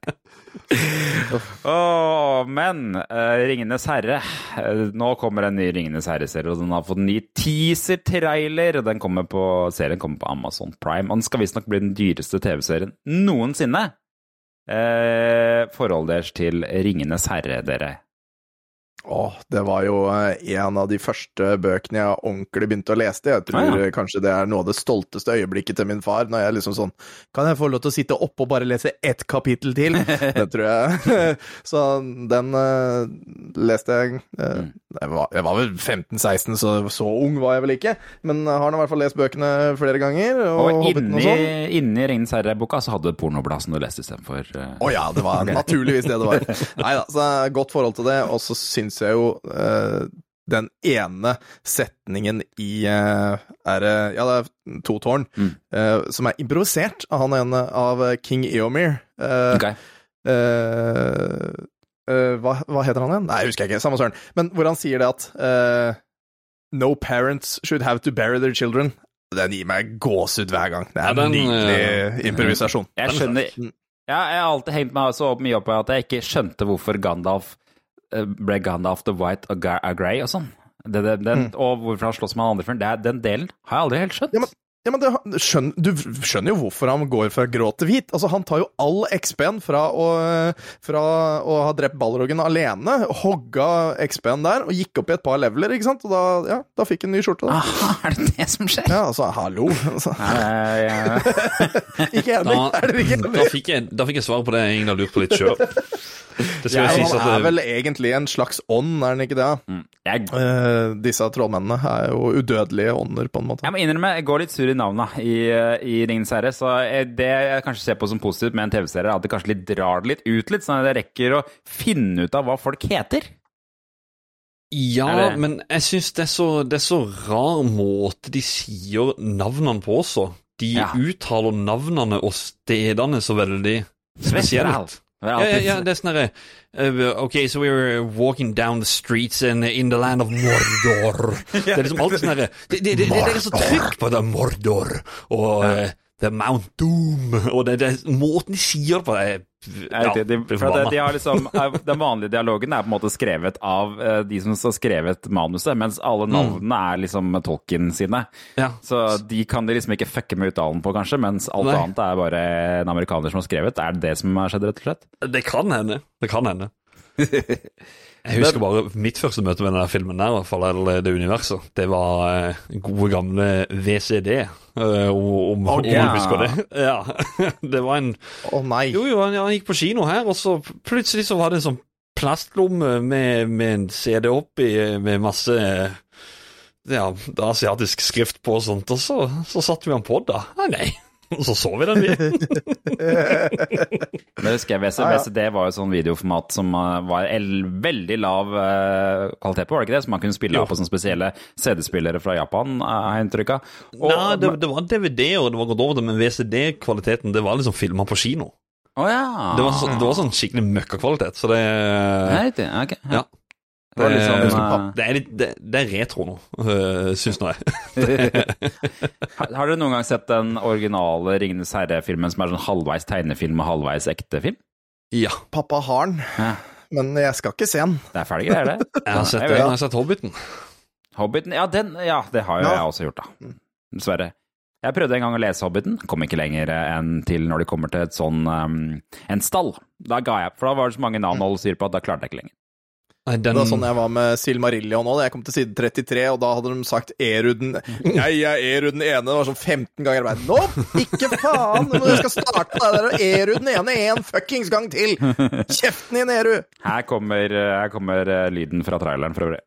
Åh, men uh, Ringenes herre eh, Nå kommer en ny Ringenes herre-serie, og den har fått en ny teaser-trailer. og Den kommer på, serien kommer på Amazon Prime, og den skal visstnok bli den dyreste TV-serien noensinne. Uh, forholdet deres til Ringenes herre, dere. Åh, det var jo eh, en av de første bøkene jeg ordentlig begynte å lese. Jeg tror Ah, ja. kanskje det er noe av det stolteste øyeblikket til min far, når jeg liksom sånn Kan jeg få lov til å sitte oppe og bare lese ett kapittel til? (laughs) Det tror jeg. (laughs) Så den uh, leste jeg Mm. jeg, var, jeg var vel 15-16, så så ung var jeg vel ikke. Men har nå i hvert fall lest bøkene flere ganger. Og, Og inni, sånn. inni Ringens herre-boka så hadde du pornoblasen du leste istedenfor uh, oh, ja, det var (laughs) naturligvis det det var. Nei da, så godt forhold til det. Og så syns jeg jo eh, den ene setningen i eh, er Ja, det er to tårn, Mm. eh, som er improvisert av han ene av King Eomir. Eh, Ok. eh, eh, hva, hva heter han igjen? Nei, jeg husker ikke. Samme søren. Men hvor han sier det at eh, No parents should have to bury their children. Den gir meg gåsehud hver gang. Det er Ja, den, en nydelig improvisasjon. Jeg skjønner ja, Jeg har alltid hengt meg så mye opp i at jeg ikke skjønte hvorfor Gandalf ble Gandalf the White og Grey og sånn. Det, det, den, Og hvorfor han slåss med han andre fyren. Den delen har jeg aldri helt skjønt. Ja, men, ja, men det, skjønn, du skjønner jo hvorfor han går fra grå til hvit. Altså, han tar jo all XP-en fra, fra å ha drept Balrogen alene, hogga XP-en der og gikk opp i et par leveler, ikke sant? Og da, ja, da fikk han ny skjorte. Da. Aha, (laughs) er det det som skjer? Ja, altså, hallo. Altså, Nei, ja. (laughs) ikke enig? da, er dere ikke da, enig? fikk jeg, da fikk jeg svar på det jeg egentlig har lurt på litt sjøl. Det skal Ja, sies han at er vel egentlig en slags ånd, er han ikke det? jeg, Eh, disse trollmennene er jo udødelige ånder, på en måte. jeg må innrømme, jeg går litt sur i navnet i, eh, i Ringenes herre. Så det jeg kanskje ser på som positivt med en TV-serie, er at det kanskje litt drar det litt ut litt, sånn at jeg rekker å finne ut av hva folk heter. Ja, men jeg syns det, så- det er så rar måte de sier navnene på også. De Ja. uttaler navnene og stedene så veldig spesielt spesielt. Ja, ja, alltid- ja, det er sånn derre uh, Ok, so we were walking down the streets in, in the land of Mordor. (laughs) Det er liksom alltid sånn herre det, det, det, det er så trykk på det Mordor. Og uh, The Mount Doom (laughs) og det, det måten de sier på det ja, det, de, de har liksom, Den vanlige dialogen er på en måte skrevet av eh, de som har skrevet manuset, mens alle navnene er liksom Tolkien sine. Ja. Så de kan de liksom ikke fucke med uttalen på, kanskje, mens alt Nei. annet er bare en amerikaner som har skrevet. Er det det som har skjedd, rett og slett? Det kan hende. Det kan hende. (laughs) Jeg husker bare mitt første møte med denne filmen der, i hvert fall, eller det universet. Det var eh, gode gamle VCD, eh, om, om ja. du husker det. (laughs) Ja. (laughs) Det var en Å nei. Jo, jo, han, han gikk på kino her, og så plutselig så var det en sånn plastlomme med, med en CD oppi, med masse ja, asiatisk skrift på og sånt, og så, så satte vi han på da. Nei, nei. Og (laughs) så så vi den, vi. (laughs) Men husker jeg. VCD var jo sånn videoformat som eh, var veldig lav eh, kvalitet på, var det ikke det? Som man kunne spille av på sånne spesielle CD-spillere fra Japan, eh, har jeg inntrykk av. Nei, det, det var DVD, og det var gått over det, men VCD-kvaliteten, det var liksom filma på kino. Å ja. Det var, så, det var sånn skikkelig møkkakvalitet, så det Nei, riktig. Ok. Ja. Det litt sånn, det, eh, er litt, det, det er retro nå, øh, syns nå jeg. (laughs) (laughs) Har dere noen gang sett den originale Ringenes herre-filmen som er sånn halvveis tegnefilm og halvveis ekte film? Ja, Pappa har den, Ja. men jeg skal ikke se den. Det er fæle greier, det. (laughs) jeg har sett, Jeg jeg har sett Hobbiten. Hobbiten, ja, den, ja, det har jo Ja. jeg også gjort, da. Dessverre. Jeg prøvde en gang å lese Hobbiten, kom ikke lenger enn til når de kommer til et sånn um, en stall. Da ga jeg, for da var det så mange navn å holde styr på at da klarte jeg ikke lenger. Nei, den, Det var sånn jeg var med Silmarillion òg. Jeg kom til side 33, og da hadde de sagt Eruden Jeg er Eruden ene. Det var sånn 15 ganger. Jeg Nå, ikke faen! Du skal starte deg der Erud den ene en fuckings gang til! Kjeften din, Eru! Her kommer, her kommer eh, lyden fra traileren for øvrig.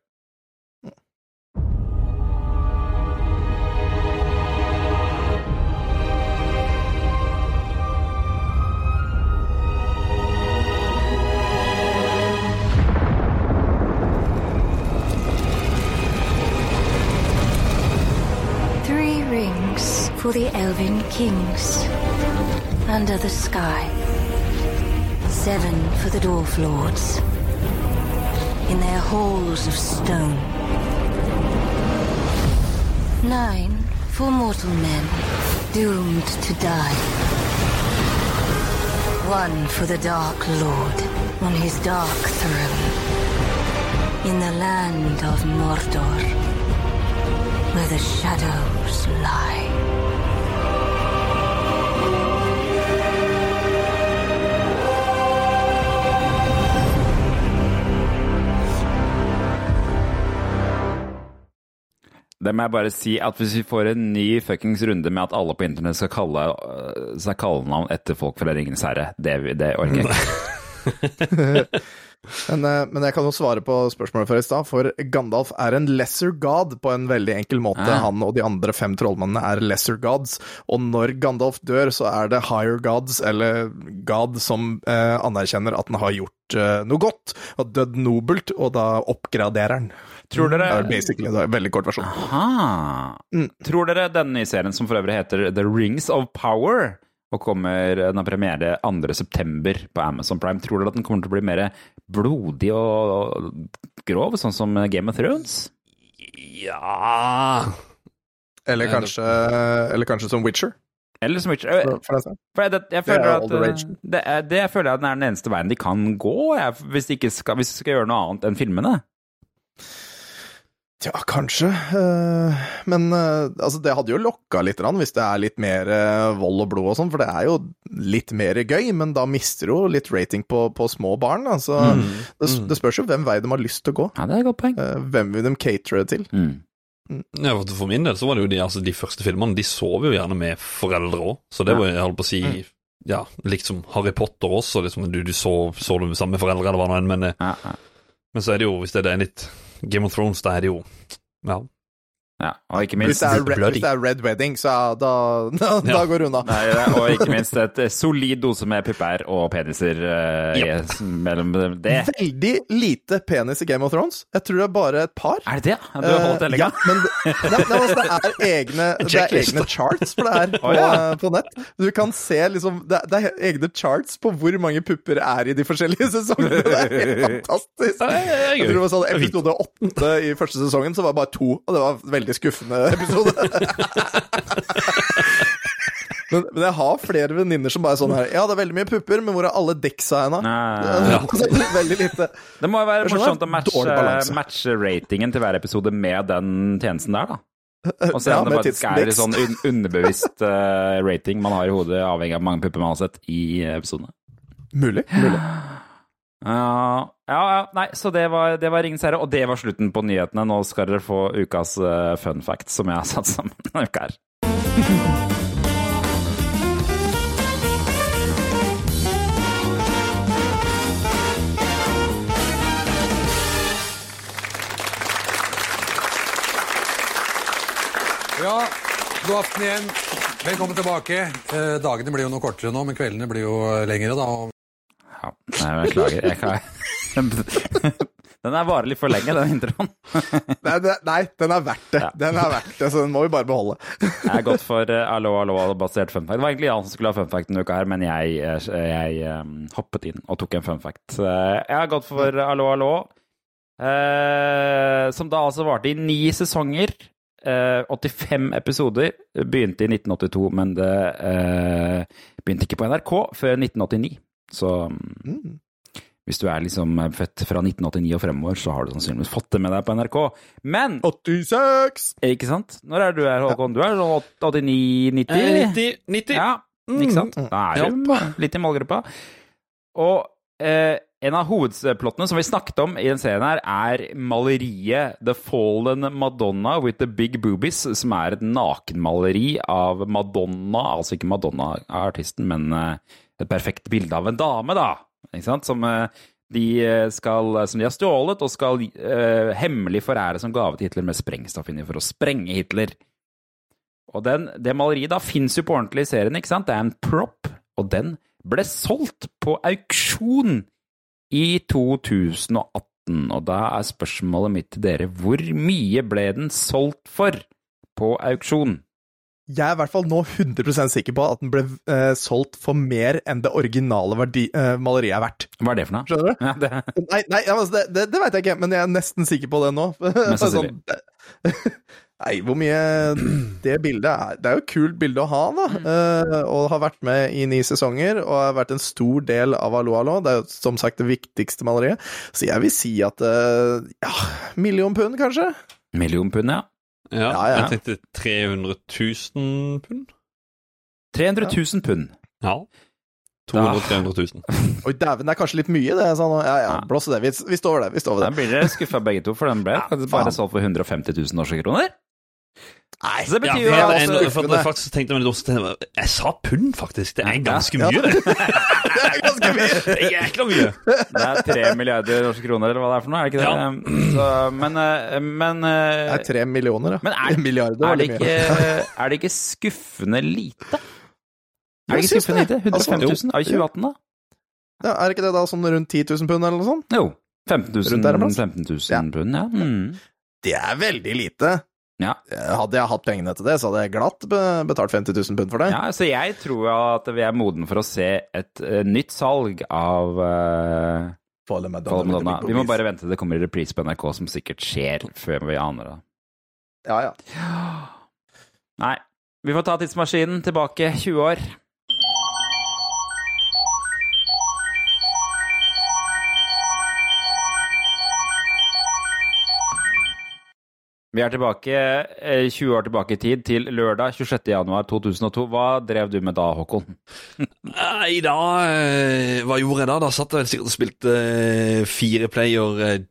For the elven kings under the sky. Seven for the dwarf lords in their halls of stone. Nine for mortal men doomed to die. One for the Dark Lord on his dark throne in the land of Mordor where the shadows lie. Det må jeg bare si at hvis vi får en ny fuckings runde med at alle på internett skal kalle øh, seg kallenavn etter folk fra Ringenes herre, det, det orker jeg ikke. (laughs) Men, eh, men jeg kan jo svare på spørsmålet fra i stad, for Gandalf er en lesser god på en veldig enkel måte. Ja. Han og de andre fem trollmennene er lesser gods, og når Gandalf dør, så er det higher gods, eller god, som eh, anerkjenner at han har gjort eh, noe godt, og dødd nobelt, og da oppgraderer han. Tror dere Det er basically det er en veldig kort versjon. Aha. Tror dere denne nye serien, som for øvrig heter The Rings of Power, og kommer, den har premiere 2.9. på Amazon Prime, tror dere at den kommer til å bli mer blodig og grov, sånn som Game of Thrones? Ja Eller kanskje, eller kanskje som Witcher. Eller som Witcher? For, for. For jeg, jeg føler er at rage. eh, det, det jeg føler jeg at den er den eneste veien de kan gå, jeg, hvis, de ikke skal, hvis de skal gjøre noe annet enn filmene. Ja, kanskje. Eh, Men eh, altså, det hadde jo lokka litt hvis det er litt mer eh, vold og blod og sånn, for det er jo litt mer gøy, men da mister du jo litt rating på, på små barn. Altså, det, det spørs jo hvem vei de har lyst til å gå. Ja, det er et godt poeng. Eh, Hvem vil de catere til? Mm. Ja, for min del så var det jo de, altså, de første filmene, de sov jo gjerne med foreldre òg. Så det var jeg holdt på å si Ja, liksom Harry Potter også, liksom, du, du så, så du sammen med foreldre eller hva nå enn, men, Ja, ja. men så er det jo, hvis det er litt Game of Thrones, det er jo Ja. Ja, og ikke Hvis minst det, er red, hvis det er Red Wedding, så ja, da, da, (laughs) da går det unna. Nei, det- og ikke (laughs) minst et eh, solid dose med pupper og peniser eh, i- mellom det. Veldig lite penis i Game of Thrones. Jeg tror det er bare et par. Er det det? Du har holdt det Uh. Ja, men det, (laughs) det, det, altså, det er egne Det er egne charts for det her på, oh, ja. eh, på nett. Du kan se liksom det, er- det egne charts på hvor mange pupper er i de forskjellige sesongene. Det er helt fantastisk. Ja, ja, ja, Jeg tror det var sånn Det. Episode åtte i første sesongen, så var det bare to, og det var en skuffende episode. (laughs) Men, men jeg har flere venninner som bare er sånn her Ja, det er veldig mye pupper, men hvor er alle deksa hen, da? Veldig lite. Det må jo være morsomt å matche, matche ratingen til hver episode med den tjenesten der, da. Og se Ja, det faktisk er tidsindex. sånn un underbevisst uh, rating man har i hodet, avhengig av hvor mange pupper man har sett i episodene. Mulig. mulig. Ja, ja, ja, nei, så det var, var Ringens herre, og det var slutten på nyhetene. Nå skal dere få ukas uh, fun fact, som jeg har satt sammen denne uka her. Ja, god aften igjen. Velkommen tilbake. Eh, dagene blir jo noe kortere nå, men kveldene blir jo lengre, da. Ja, jeg beklager. Jeg kan... (laughs) Den er varer litt for lenge, den introen. (laughs) Nei, nei, den er verdt det. Ja. Den er verdt det, så den må vi bare beholde. Jeg er gått for uh, allo, allo-basert fun fact. Det var egentlig Jan som skulle ha fun fact denne uka her, men jeg, eh, jeg um, hoppet inn og tok en fun fact. Eh, jeg har gått for allo, allo, uh, som da altså varte i ni sesonger. Eh, 85 episoder. Begynte i 1982, men det eh, begynte ikke på NRK før 1989. Så mm, hvis du er liksom født fra 1989 og fremover, så har du sannsynligvis fått det med deg på NRK. Men 86! ikke sant? Når er du her, Håkon? Du er sånn 89-90? Eh, 90, 90. Ja, ikke sant? Da er du litt i målgruppa. Og eh, en av hovedplottene som vi snakket om i den serien her, er maleriet The Fallen Madonna with the Big Boobies, som er et nakenmaleri av Madonna, altså ikke Madonna-artisten, men eh, et perfekte bildet av en dame, da. Ikke sant? Som eh, de eh, skal, som de har stjålet og skal uh, hemmelig forære som gave til Hitler med sprengstoff inni for å sprenge Hitler. Og den, det maleriet da fins jo på ordentlig i serien, ikke sant? Det er en prop, og den ble solgt på auksjon i 2018. Og da er spørsmålet mitt til dere, hvor mye ble den solgt for på auksjon? Jeg er i hvert fall nå 100 sikker på at den ble uh, solgt for mer enn det originale verdi, uh, maleriet er verdt. Hva er det for noe? Skjønner du? Ja, det, Nei, nei altså, det, det, det veit jeg ikke, men jeg er nesten sikker på det nå. (laughs) Mest sannsynlig. Sånn, (laughs) nei, hvor mye (clears throat) det bildet er Det er jo et kult bilde å ha, da. Uh, og har vært med i ni sesonger og har vært en stor del av Allo Allo. Det er jo som sagt det viktigste maleriet. Så jeg vil si at ja, million pund, kanskje? million pund, ja. Ja, Ja, ja. Jeg tenkte 300 000 pund. 300 000 pund. Ja. 200 300 000. Oi, dæven, det er kanskje litt mye, det. Sånn, ja, ja, Ja. blås i det. Vi, vi står det. Vi står over Da det. blir dere skuffa begge to, for den ble faktisk bare solgt for 150 000 norske kroner. Nei, Så det Ja, betyr jo er en- altså, jeg sa pund, faktisk. Det er ganske Ja. mye, det. (laughs) er ganske mye! (laughs) Det er jækla mye. det er 3 milliarder norske kroner, eller hva det er for noe, er det ikke det? Så, men eh, men, eh, Det er tre millioner, da. Men er, (laughs) Milliarder er, det ikke, (laughs) er det ikke skuffende lite? Er det ikke skuffende lite? 150 Altså, 000 av 2018, da? Ja, er ikke det da sånn rundt 10 000 pund eller noe sånt? Jo. 15 000, Rundt der en plass. 15 000 pund, ja. Mm. Det er veldig lite. Ja. Hadde jeg hatt pengene til det, så hadde jeg glatt betalt 50 000 pund for det. ja. Så jeg tror at vi er moden for å se et eh, nytt salg av uh, Follow Madonna. Follow Madonna. Vi må bare vente til det kommer i reprise på NRK, som sikkert skjer før vi aner det. Ja, ja. Nei. Vi får ta tidsmaskinen tilbake 20 år. Vi er tilbake eh, 20 år tilbake i tid, til lørdag 26. januar 2002. Hva drev du med da, Håkon? Nei, da eh, Hva gjorde jeg da? Da satt jeg sikkert og spilte eh, fire player eh,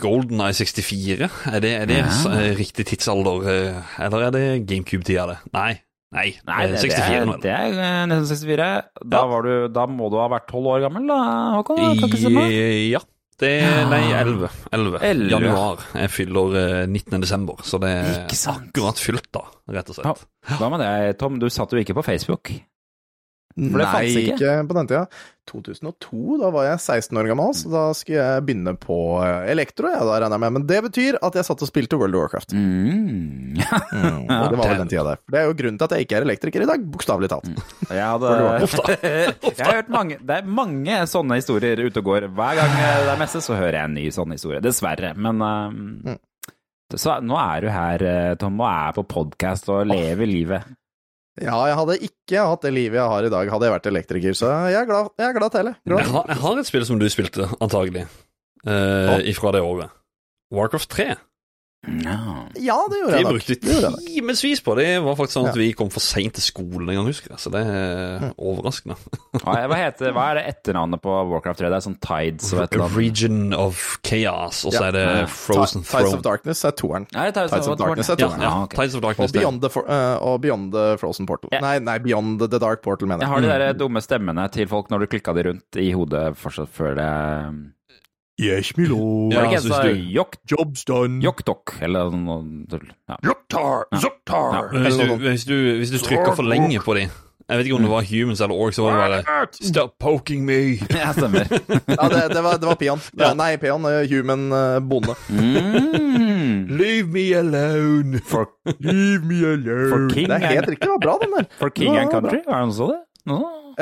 Golden Eye 64. Er det, er det Ja. eh, riktig tidsalder, eh, eller er det GameCube-tida, det? Nei. Nei, Nei, eh, det, 64 det, er, det er eh, nesten 64. Da, Ja. var du, da må du ha vært 12 år gammel, da, Håkon? ja. Det Nei, 11. 11. 11. Januar. Jeg fyller eh, 19. desember, så det er akkurat fylt, da, rett og slett. Hva med det, Tom? Du satt jo ikke på Facebook. For det Nei, fantes ikke. ikke på den tida. 2002, da var jeg 16 år gammel, så da skulle jeg begynne på eh, elektro, ja, da regner jeg med. Men det betyr at jeg satt og spilte World of Warcraft. Mm. (laughs) Mm, og det var vel den tida der. Det er jo grunnen til at jeg ikke er elektriker i dag, bokstavelig talt. (laughs) Jeg hadde (laughs) Jeg har hørt mange Det er mange sånne historier ute og går. Hver gang det er messe, så hører jeg en ny sånn historie. Dessverre. Men um, så nå er du her, eh, Tom, og er på podkast og lever livet. Ja, jeg hadde ikke hatt det livet jeg har i dag, hadde jeg vært elektriker, så jeg er glad, jeg er glad til det. Jeg har, jeg har et spill som du spilte, antagelig, eh, ifra det året. Warcraft 3. Ja. Ja, det gjorde Det jeg nok. brukte Det jeg nok. timevis på. Det var faktisk sånn at Ja. vi kom for seint til skolen en gang, husker jeg. Så det er overraskende. Hva hva heter Hva er det etternavnet på Warcraft 3? Det er sånn Tides og et eller annet. Region of Chaos, og så Ja. er det Frozen Frozen Tides Throne. of Darkness er toeren. Ja, Tides, Tides of Darkness er toeren. ja. Ah, ok. Tides of Darkness. og, Beyond, the for, uh, og Beyond the Frozen Portal. Ja. Nei, nei, Beyond the Dark Portal, mener Jeg jeg. har de der dumme stemmene til folk når du klikka de rundt i hodet fortsatt før det Yes, my lord. Var det Ja, ikke en sa Jok- Job's done. Joktok, eller noe tull? Ja. Zuktar, Zuktar. Ja. Hvis du, hvis, du, hvis du trykker for lenge på dem Jeg vet ikke om det var humans eller orcs, så var det bare Stop poking me! (laughs) Ja, stemmer. (laughs) Ja, det, det, var, det var Peon. Ja. Nei, Peon. eh, Human eh, bonde. Mm. Leave me alone! For, Leave me alone. For King det er helt riktig. Det var bra, den der. for King and. Country? Var det noe så det?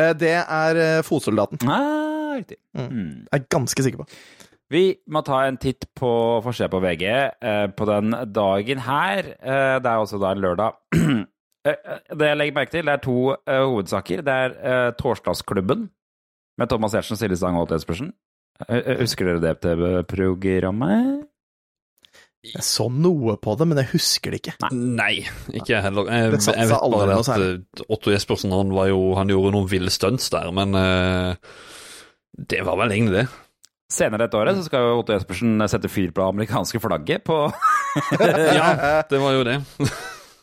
Eh, Det er fotsoldaten. Ah, riktig. Mm. Jeg er ganske sikker på. Vi må ta en titt på forsida på VG eh, på den dagen her. Eh, det er også da en lørdag. (clears throat) Eh, eh, det jeg legger merke til, det er to eh, hovedsaker. Det er eh, Torsdagsklubben med Thomas Giertsen, Silje Stang og Holt Espersen. Husker dere det TV-programmet? Jeg så noe på det, men jeg husker det ikke. Nei, ikke jeg heller. Jeg, Det jeg vet bare at Otto Jespersen han, var jo, han gjorde noen ville stunts der, men det var vel egentlig det. Senere dette året så skal jo Otto Jespersen sette fyr på det amerikanske flagget på (laughs) Ja, det var jo det.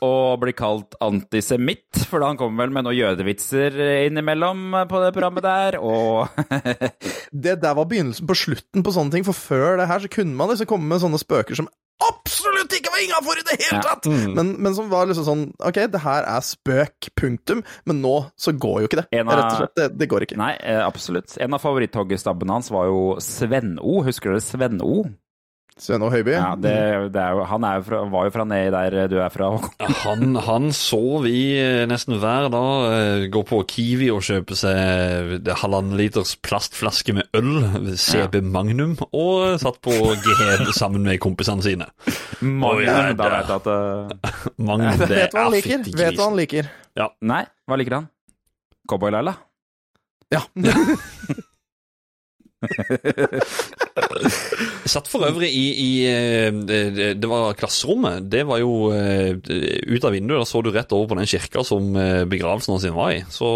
Og bli kalt antisemitt, for han kommer vel med noen jødevitser innimellom på det programmet der, og (laughs) Det der var begynnelsen på slutten på sånne ting, for før det her så kunne man liksom komme med sånne spøker som absolutt ikke var innafor i det hele Ja. Mm. Men, men som var liksom sånn Ok, det her er spøk, punktum, men nå så går jo ikke det. Av- Rett og slett, det, det går ikke. Nei, eh, absolutt. En av favoritthoggestabbene hans var jo Sven-O. Husker dere Sven-O? Høiby. Ja, det, det er jo, han er jo fra, var jo fra nedi der du er fra, Han, han så vi eh, nesten hver dag eh, gå på Kiwi og kjøpe seg halvannen liters plastflaske med øl, CB Magnum, og satt på GHD sammen med kompisene sine. Magnum, ja, da vet jeg at uh... (laughs) Magnum, det Vet hva han er liker. fytti Vet hva han liker. liker. Nei, hva liker han? Cowboy-Laila? Ja. (laughs) (laughs) Jeg satt for øvrig i, i eh, det, var klasserommet. Det var jo eh, ut av vinduet. Da så du rett over på den kirka som eh, begravelsen hans var i. Så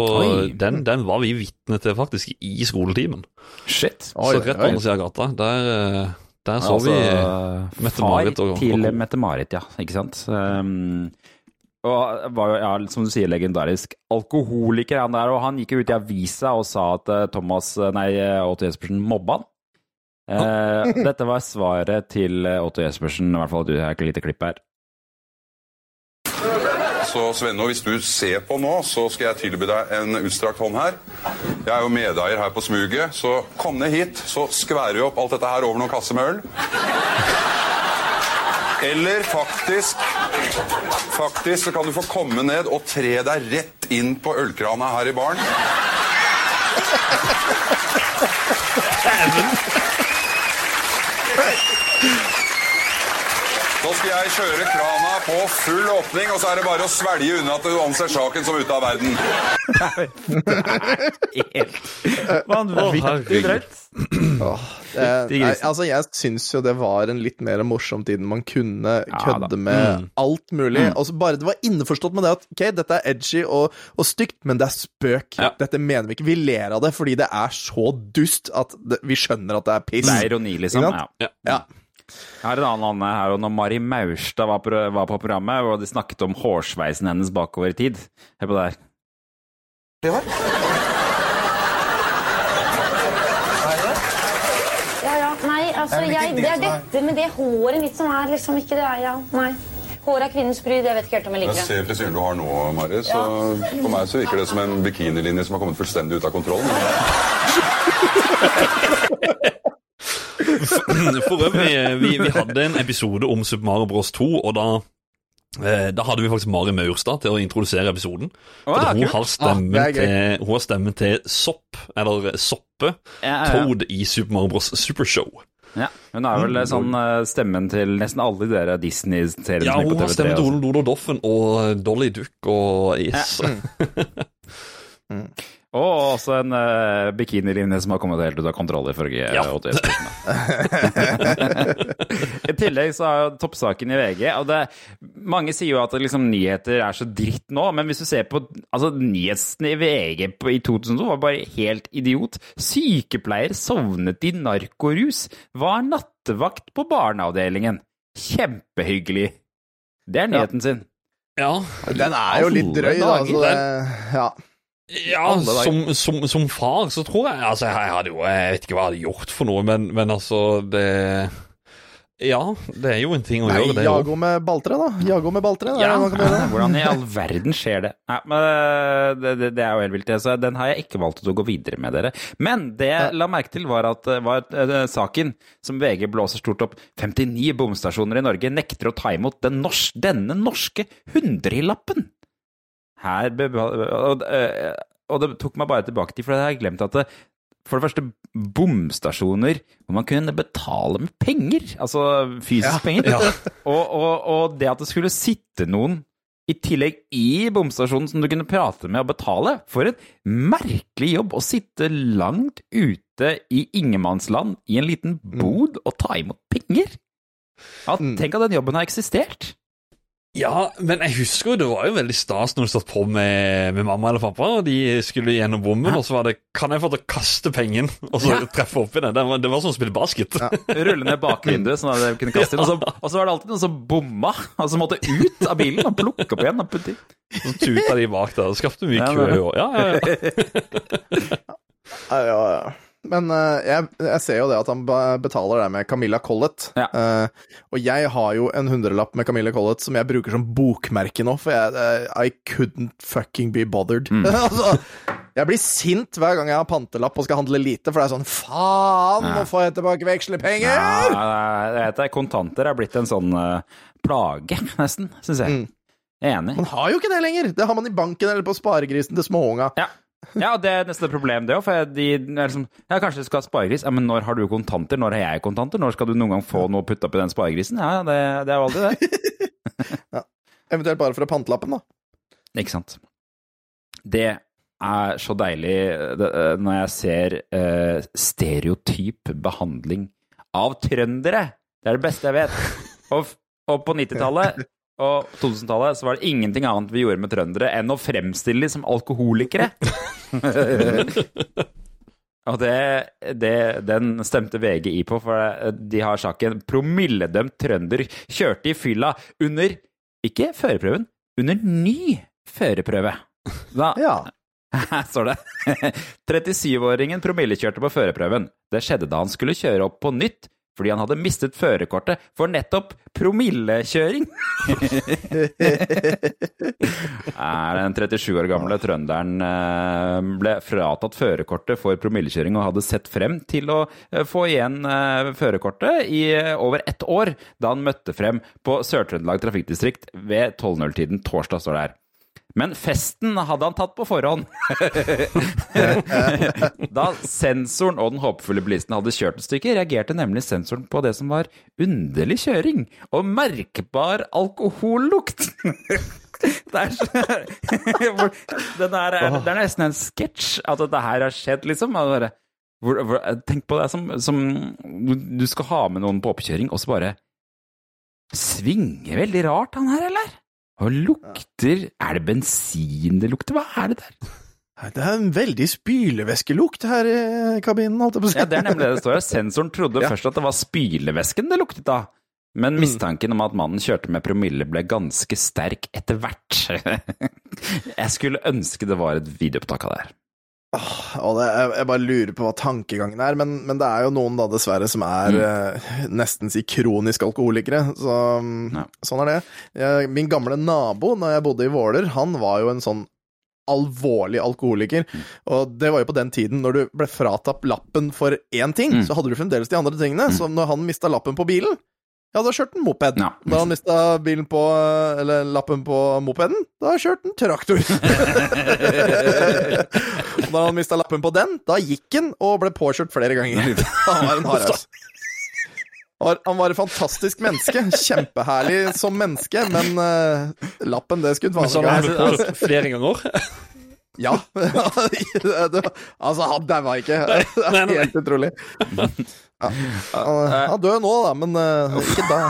den, den var vi vitne til faktisk i skoletimen. Shit. Oi, så rett på andre siden av gata. Der, der så Altså, vi Mette-Marit og- Far til Mette-Marit, ja. Ikke sant? Um, og var jo, ja, som du sier, legendarisk alkoholiker, han der. Og han gikk jo ut i avisa og sa at eh, Thomas, nei, eh, Otto Jespersen mobba han. Eh, (laughs) dette var svaret til eh, Otto Jespersen, i hvert fall du har et lite klipp her. Så Svenno, hvis du ser på nå, så skal jeg tilby deg en utstrakt hånd her. Jeg er jo medeier her på smuget, så kom ned hit, så skværer vi opp alt dette her over noen kasser med øl. Eller faktisk Faktisk så kan du få komme ned og tre deg rett inn på ølkrana her i baren. Så skal jeg kjøre krana på full åpning, og så er det bare å svelge unna at du anser saken som ute av verden. (laughs) Helt vanvittig drøyt. Eh, nei, altså, jeg syns jo det var en litt mer morsom tid man kunne Ja, kødde med alt mulig. Og så bare det var innforstått med det at ok, dette er edgy og, og stygt, men det er spøk. Ja. Dette mener vi ikke. Vi ler av det fordi det er så dust at det, vi skjønner at det er piss. Det er ironi, liksom. Ja. Ja. Jeg har en annen Anne her, og når Mari Maurstad var, på- var på programmet, og de snakket om hårsveisen hennes bakover i tid Hør på det her. Ja, ja. Nei, altså, det jeg, det er dette med det håret mitt som er liksom ikke det. er- Ja, nei. Håret er kvinnens bryd. Jeg vet ikke helt om jeg Jeg liker det. ser frisyren du har nå, Mari, så for meg så virker det som en bikinilinje som har kommet fullstendig ut av kontroll. (laughs) (laughs) For øvrig, eh, vi, vi hadde en episode om Super Mario Bros 2, og da eh, da hadde vi faktisk Mari Maurstad til å introdusere episoden. Oh, ja, hun, har Ah, er til, hun har stemmen til Sopp, eller Soppe, Ja, ja, ja. Toad i Super Mario Bros Supershow. Ja, hun har vel sånn eh, stemmen til nesten alle de Disney-seriene Ja, hun har TV3. stemmen til. Ole Dodo Doffen og Dolly Duck og Is. (laughs) Og også en uh, bikinilinje som har kommet helt ut av kontroll ifølge Ja. ja. (laughs) I tillegg så har jo toppsaken i VG og det, Mange sier jo at liksom, nyheter er så dritt nå, men hvis du ser på altså, nyhetene i VG på, i 2002, var bare helt idiot. Sykepleier sovnet i narkorus. Var nattevakt på barneavdelingen. Kjempehyggelig. Det er nyheten sin. Ja, Den er jo litt drøy, da. Altså, Så det, ja. Ja som, som, som far så tror jeg Altså, jeg hadde jo Jeg vet ikke hva jeg hadde gjort for noe, men, men altså, det Ja, det er jo en ting å Nei, gjøre, det òg. Jago med balltre, da. Jago med balltre. Ja, (laughs) hvordan i all verden skjer det? Nei, men eh, det, det, det er jo helt vilt. det, Så den har jeg ikke valgt å gå videre med, dere. Men det jeg la merke til, var at eh, var eh, saken som VG blåser stort opp 59 bomstasjoner i Norge nekter å ta imot den nors denne norske hundrelappen. Her og, eh, og det tok meg bare tilbake til, for jeg har glemt at det, for det første, bomstasjoner hvor man kunne betale med penger. Altså fysisk penger. Og, og, og det at det skulle sitte noen i tillegg i bomstasjonen som du kunne prate med og betale. For en merkelig jobb å sitte langt ute i ingenmannsland i en liten bod og ta imot penger. Ja, tenk at den jobben har eksistert. Ja, men jeg husker jo det var jo veldig stas når du satt på med, med mamma eller pappa, og de skulle gjennom bommen, og så var det 'Kan jeg få til å kaste pengen?' (laughs) og så Ja. treffe oppi den. Det var, det var som å spille basket. Rulle ned bakvinduet sånn at jeg kunne kaste inn. Og så, og så var det alltid noen som bomma, og som måtte ut av bilen og plukke opp igjen. Og. Så tuta de bak der. Det skapte mye Ja, kø i år. Ja, ja, ja. (laughs) Ja, ja, ja. Men uh, jeg, jeg ser jo det at han betaler det med Camilla Collett. Ja. Uh, og jeg har jo en hundrelapp med Camilla Collett som jeg bruker som bokmerke nå, for jeg uh, I couldn't fucking be bothered. Mm. (laughs) altså, jeg blir sint hver gang jeg har pantelapp og skal handle lite, for det er sånn Faen, nå får jeg tilbake vekslepenger! Ja, det heter, kontanter er blitt en sånn plage, nesten, syns jeg. Er enig. Man har jo ikke det lenger! Det har man i banken eller på sparegrisen til småunga. Ja. Ja, og det er nesten et problem, det òg. For de er liksom Ja, kanskje du skal ha sparegris. Ja, men når har du kontanter? Når har jeg kontanter? Når skal du noen gang få noe å putte opp i den sparegrisen? Ja, det, det er jo aldri det. (laughs) Eventuelt bare for å pantelappen, da. Ikke sant. Det er så deilig eh, når jeg ser uh, stereotyp behandling av trøndere. Det er det beste jeg vet. (laughs) Og, og på 90-tallet og 2000-tallet så var det ingenting annet vi gjorde med trøndere enn å fremstille dem som alkoholikere. (laughs) Og det, det, den stemte VG i på, for de har saken 'Promilledømt trønder kjørte i fylla under ikke førerprøven, under ny førerprøve'. Da, Ja. her (laughs) står det (laughs) 37-åringen promillekjørte på førerprøven. Det skjedde da han skulle kjøre opp på nytt fordi han hadde mistet førerkortet for nettopp promillekjøring. den 37 år gamle trønderen eh, ble fratatt førerkortet for promillekjøring og hadde sett frem til å eh, få igjen eh, førerkortet i over ett år da han møtte frem på Sør-Trøndelag trafikkdistrikt ved 12.00-tiden torsdag, står det her. Men festen hadde han tatt på forhånd. (laughs) da sensoren og den håpefulle bilisten hadde kjørt et stykke, reagerte nemlig sensoren på det som var underlig kjøring og merkbar alkohollukt. (laughs) Det er, så, (laughs) den er, det er nesten en sketsj at dette her har skjedd, liksom. Tenk på det som, som Du skal ha med noen på oppkjøring, og så bare Svinger veldig rart, han her, eller? Og lukter Er det bensin det lukter? Hva er det der? Det er en veldig spylevæskelukt her i kabinen, holdt jeg på å si. Ja, det er nemlig det det står her. Sensoren trodde Ja. først at det var spylevæsken det luktet av. Men mistanken om at mannen kjørte med promille ble ganske sterk etter hvert. (laughs) Jeg skulle ønske det var et videoopptak av det her. Og det, jeg, jeg bare lurer på hva tankegangen er, men, men det er jo noen da dessverre som er eh, nesten si kroniske alkoholikere. Så ja. sånn er det. Jeg, min gamle nabo når jeg bodde i Våler, han var jo en sånn alvorlig alkoholiker. Og det var jo på den tiden når du ble fratatt lappen for én ting, så hadde du fremdeles de andre tingene. Så når han mista lappen på bilen ja, da kjørte han moped. Da han mista bilen på Eller lappen på mopeden, da kjørte han traktor. (laughs) da han mista lappen på den, da gikk han og ble påkjørt flere ganger. Han var en haraus. Han var- et fantastisk menneske. Kjempeherlig som menneske, men uh, lappen, det skulle han han ha. flere ganger. Ja. (laughs) Altså, han daua ikke. Det er helt utrolig. (laughs) Ja. Han, dør nå, da, men uh, ikke da.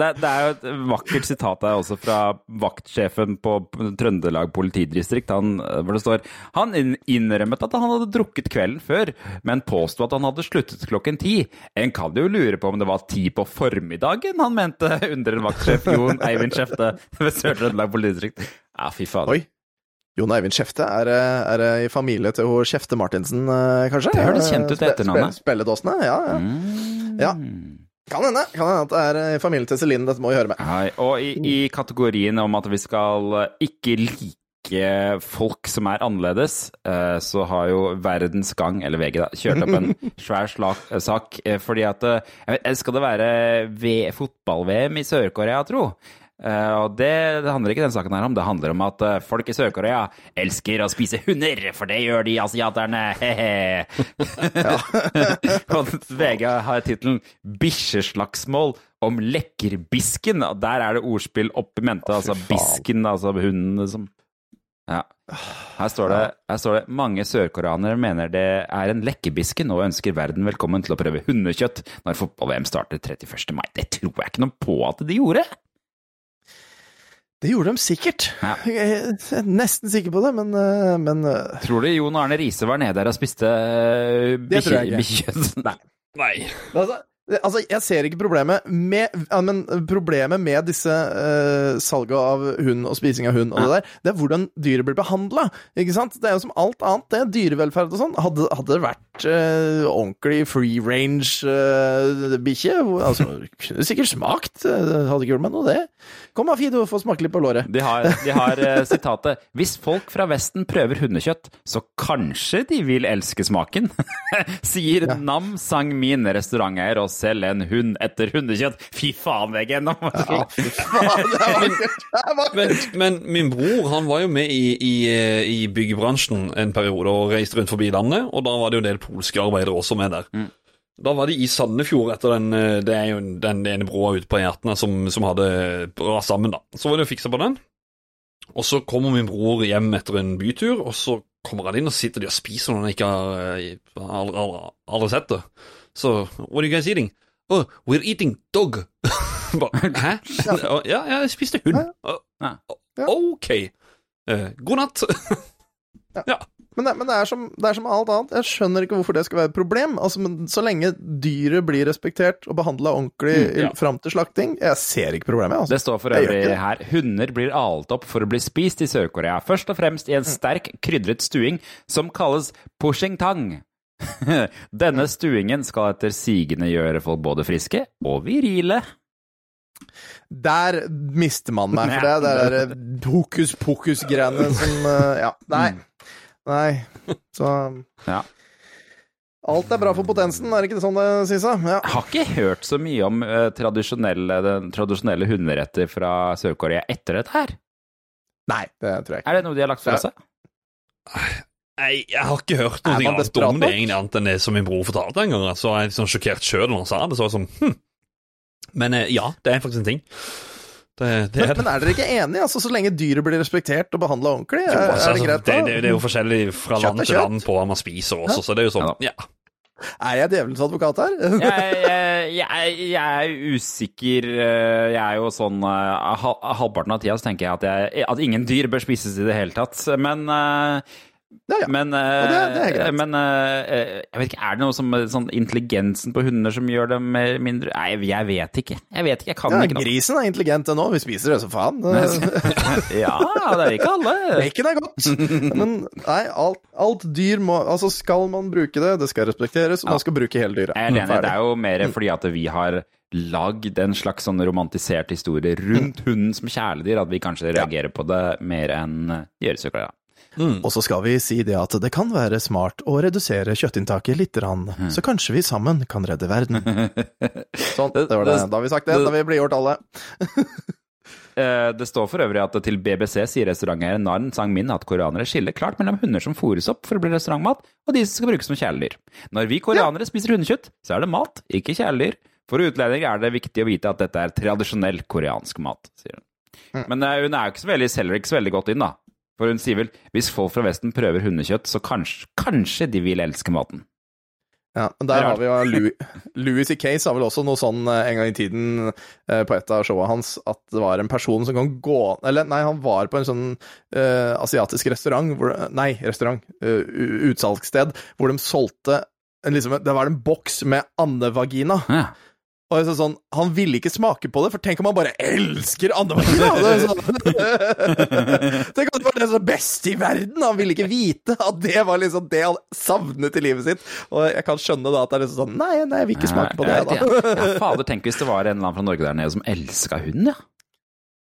Det, det er jo et vakkert sitat her også fra vaktsjefen på Trøndelag politidistrikt, han, hvor det står Han innrømmet at han hadde drukket kvelden før, men påsto at han hadde sluttet klokken ti. En kan jo lure på om det var ti på formiddagen han mente, (laughs) under en vaktsjef Jon Eivind Skjefte ved Sør-Trøndelag politidistrikt. Ja, fy faen. Jon Eivind Skjefte, er, er det i familie til hun Skjefte Martinsen, eh, kanskje? Det høres kjent ut, etternavnet. spe- Spelledåsene, ja. ja. ja. Kan hende kan hende at det er i familien til Celine, dette må vi høre med. Hei. og i, i kategorien om at vi skal eh, ikke like folk som er annerledes, eh, så har jo Verdens Gang, eller VG, da, kjørt opp en (laughs) svær slag, eh, sak. eh, Fordi at eh, jeg Skal det være fotball-VM i Sør-Korea, tro? Eh, og det, det handler ikke den saken her om. Det handler om at uh, folk i Sør-Korea elsker å spise hunder, for det gjør de asiaterne. (laughs) Og VG har tittelen 'Bikkjeslagsmål om lekkerbisken'. Og Der er det ordspill opp i mente. Altså bisken, altså hunden som ja. Her står, det, her står det mange sørkoreanere mener det er en lekkerbisken og ønsker verden velkommen til å prøve hundekjøtt når fotball-VM starter 31. mai. Det tror jeg ikke noe på at de gjorde. Det gjorde de sikkert. (laughs) Jeg er nesten sikker på det, men, eh, men eh, Tror du Jon Arne Riise var nede der og spiste Det tror jeg ikke. bikkjekjøtt? Nei. Nei. Altså, altså, jeg ser ikke problemet med ja, Men problemet med disse uh, salget av hund og spising av hund og det der, det er hvordan dyret blir behandla. Ikke sant? Det er jo som alt annet, det. Dyrevelferd og sånn. Hadde, hadde det vært uh, ordentlig free range uh, bikkje, altså, kunne sikkert smakt. hadde ikke gjort meg noe, det. Kom da, Fido, få smake litt på låret. De har, de har sitatet 'Hvis folk fra Vesten prøver hundekjøtt, så kanskje de vil elske smaken', (laughs) sier Nam Sang Min, restauranteier, og selv en hund etter hundekjøtt. Fy faen, VG! Nå må du Men, men min bror han var jo med i, i, i byggebransjen en periode og reiste rundt forbi landet, og da var det jo en del polske arbeidere også med der. Da var de i Sandefjord etter den eh, Det er jo den ene broa ute på Hjertene som, som hadde rast sammen, da. Så var det å fikse på den. Og så kommer min bror hjem etter en bytur, og så kommer han inn og sitter de og spiser noe han ikke har eh, aldri, aldri, aldri sett det. Så What are you guys eating? Oh, we're eating dog. (laughs) (laughs) Hæ? Ja, ja, jeg spiste hund. Ja. Ok. Uh, god natt. (laughs) Men, det, men det, er som, det er som alt annet. Jeg skjønner ikke hvorfor det skal være et problem. Altså, men Så lenge dyret blir respektert og behandla ordentlig Mm, ja. fram til slakting, jeg ser ikke problemet. Altså. Det står for øvrig her hunder blir alt opp for å bli spist i Sør-Korea. Først og fremst i en sterk, krydret stuing som kalles pushing tang. (laughs) Denne stuingen skal etter sigende gjøre folk både friske og virile. Der mister man meg, for det er det der hokus pokus-greiene som eh, Ja, nei. Nei. Så Ja. Alt er bra for potensen, er det ikke sånn det sies? Ja. Jeg har ikke hørt så mye om uh, tradisjonelle, den tradisjonelle hunderetter fra Sør-Korea etter dette her. Nei, det tror jeg ikke. Er det noe de har lagt fra seg? Nei, jeg har ikke hørt noe annet om det egentlig, annet enn det som min bror fortalte en gang. Så jeg er sånn sjokkert sjøl når han sa det. Så jeg sånn, hm. Men eh, ja, det er faktisk en ting. Det, det Men, er det. men er dere ikke enige? Altså, Så lenge dyret blir respektert og behandla ordentlig, Jo, altså, er det greit? det, da? det, det er jo forskjellig fra Kjøtt land til land på hva man spiser også, så det er jo sånn, ja. Er jeg djevelens advokat her? (laughs) jeg, jeg, jeg, jeg er usikker eh, Jeg er jo sånn eh, Halvparten av tida så tenker jeg at, jeg at ingen dyr bør spises i det hele tatt. Men eh, Men, eh, Og det- det greit. men eh, jeg vet ikke, er det noe som sånn intelligensen på hunder som gjør dem mindre Nei, jeg vet ikke. Jeg vet ikke, jeg kan Ja, ikke noe. grisen er intelligent ennå, vi spiser det som faen. (laughs) ja, det er ikke alle. Bacon er godt. Men nei, alt, alt dyr må Altså, skal man bruke det, det skal respekteres, og man skal bruke hele dyret. Jeg er enig. Det er jo mer fordi at vi har lagd en slags sånn romantisert historie rundt hunden som kjæledyr, at vi kanskje reagerer på det mer enn gjøresøkere. Ja. Og så skal vi si det at det kan være smart å redusere kjøttinntaket litt, mm. så kanskje vi sammen kan redde verden. (laughs) Sånn, det var det. Da har vi sagt det. Da har vi blidgjort alle. (laughs) Eh, Det står for øvrig at til BBC sier restauranteieren Narn Sang Min at koreanere skiller klart mellom hunder som fôres opp for å bli restaurantmat, og de som skal brukes som kjæledyr. Når vi koreanere spiser hundekjøtt, så er det mat, ikke kjæledyr. For utlendinger er det viktig å vite at dette er tradisjonell koreansk mat, sier hun. Men eh, hun er jo ikke så veldig, selger ikke så veldig godt inn, da. For hun sier vel hvis folk fra Vesten prøver hundekjøtt, så kanskje, kanskje de vil elske maten. Ja, og der har vi jo Louis, Louis C.K. sa vel også noe sånn eh, en gang i tiden eh, på et av showa hans, at det var en person som kan gå Eller nei, han var på en sånn uh, asiatisk restaurant hvor, Nei, restaurant. Uh, utsalgssted hvor de solgte en, liksom, Det var en boks med andevagina. Ja. Og jeg sa sånn, Han ville ikke smake på det, for tenk om han bare elsker (laughs) er sånn, (laughs) tenk om det var det som beste i verden! Han ville ikke vite at det var liksom det han savnet i livet sitt. Og jeg kan skjønne da at det er liksom sånn Nei, nei, jeg vil ikke smake på det, da. ja, ja, fader, tenk hvis det var en eller annen fra Norge der nede som elska hund, ja.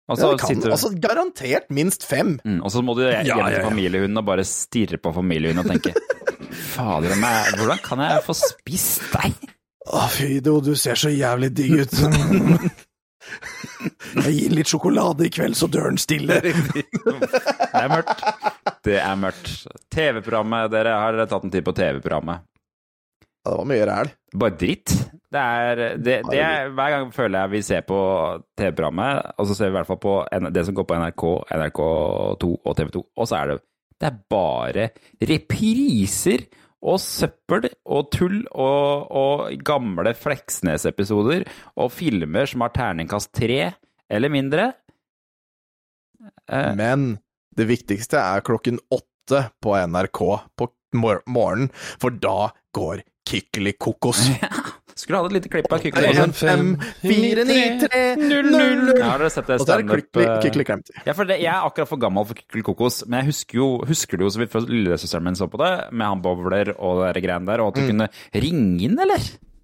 Og Ja, så det kan, sitter- altså Garantert minst fem. Mm, og så må du hjem Ja, ja, til ja. familiehunden og bare stirre på familiehunden og tenke (laughs) Fader, hvordan kan jeg få spist deg? Å, Fido, du ser så jævlig digg ut. (laughs) Jeg gir litt sjokolade i kveld, så dør den stille. Det er mørkt. Det er mørkt. TV-programmet, dere har dere tatt en tid på TV-programmet. Ja, Det var mye ræl. Bare dritt. Det er, det, det er Hver gang føler jeg vi ser på TV-programmet, og så ser vi i hvert fall på det som går på NRK, NRK2 og TV2, og så er det Det er bare repriser og søppel og tull og, og gamle Fleksnes-episoder og filmer som har terningkast tre eller mindre. Eh, Men det viktigste er klokken åtte på NRK på mor morgenen, for da går Kykelikokos. (laughs) Skulle hatt et lite klipp av En, Kykelikokos. fem, fire, ni, tre, null, null. Ja, har dere sett det standup, eh. Ja, for det, jeg er akkurat for gammel for Kykelikokos, men jeg husker jo husker det jo så vidt før lillesøsteren min så på det, med han bowler og de der greiene der, og at du Mm. kunne ringe inn, eller?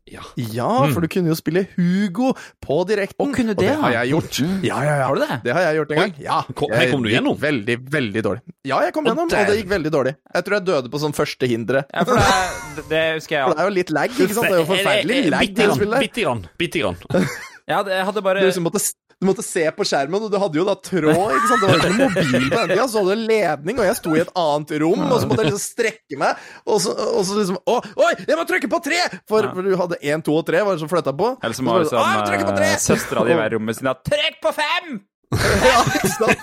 Ja, for du kunne jo spille Hugo på direkten. Og kunne det, det har jeg gjort. Ja, ja, ja. Har du det? Det har jeg gjort en gang. Ja. Kom- her kom du gjennom? Veldig, veldig dårlig. Ja, jeg kom og gjennom, og det gikk veldig dårlig. Jeg tror jeg døde på sånn første hinderet. Ja, for det, det husker jeg For det er jo litt lag, ikke sant? Det er jo forferdelig lag Bitte i grann, spillet. bitte grann. Bitte grann. (laughs) Ja, jeg hadde bare Du liksom måtte, du måtte se på skjermen, og du hadde jo da tråd, ikke sant? Det var jo ikke mobil på den tida, så hadde du ledning, og jeg sto i et annet rom, og så måtte jeg liksom strekke meg, og så, og så liksom Å, oi, jeg må trykke på tre! For, for du hadde én, to og tre, var det som flytta på. Eller som var så var det, uh, søstera di i hver rommet sin. Trykk på fem! (laughs) ja, ikke sant?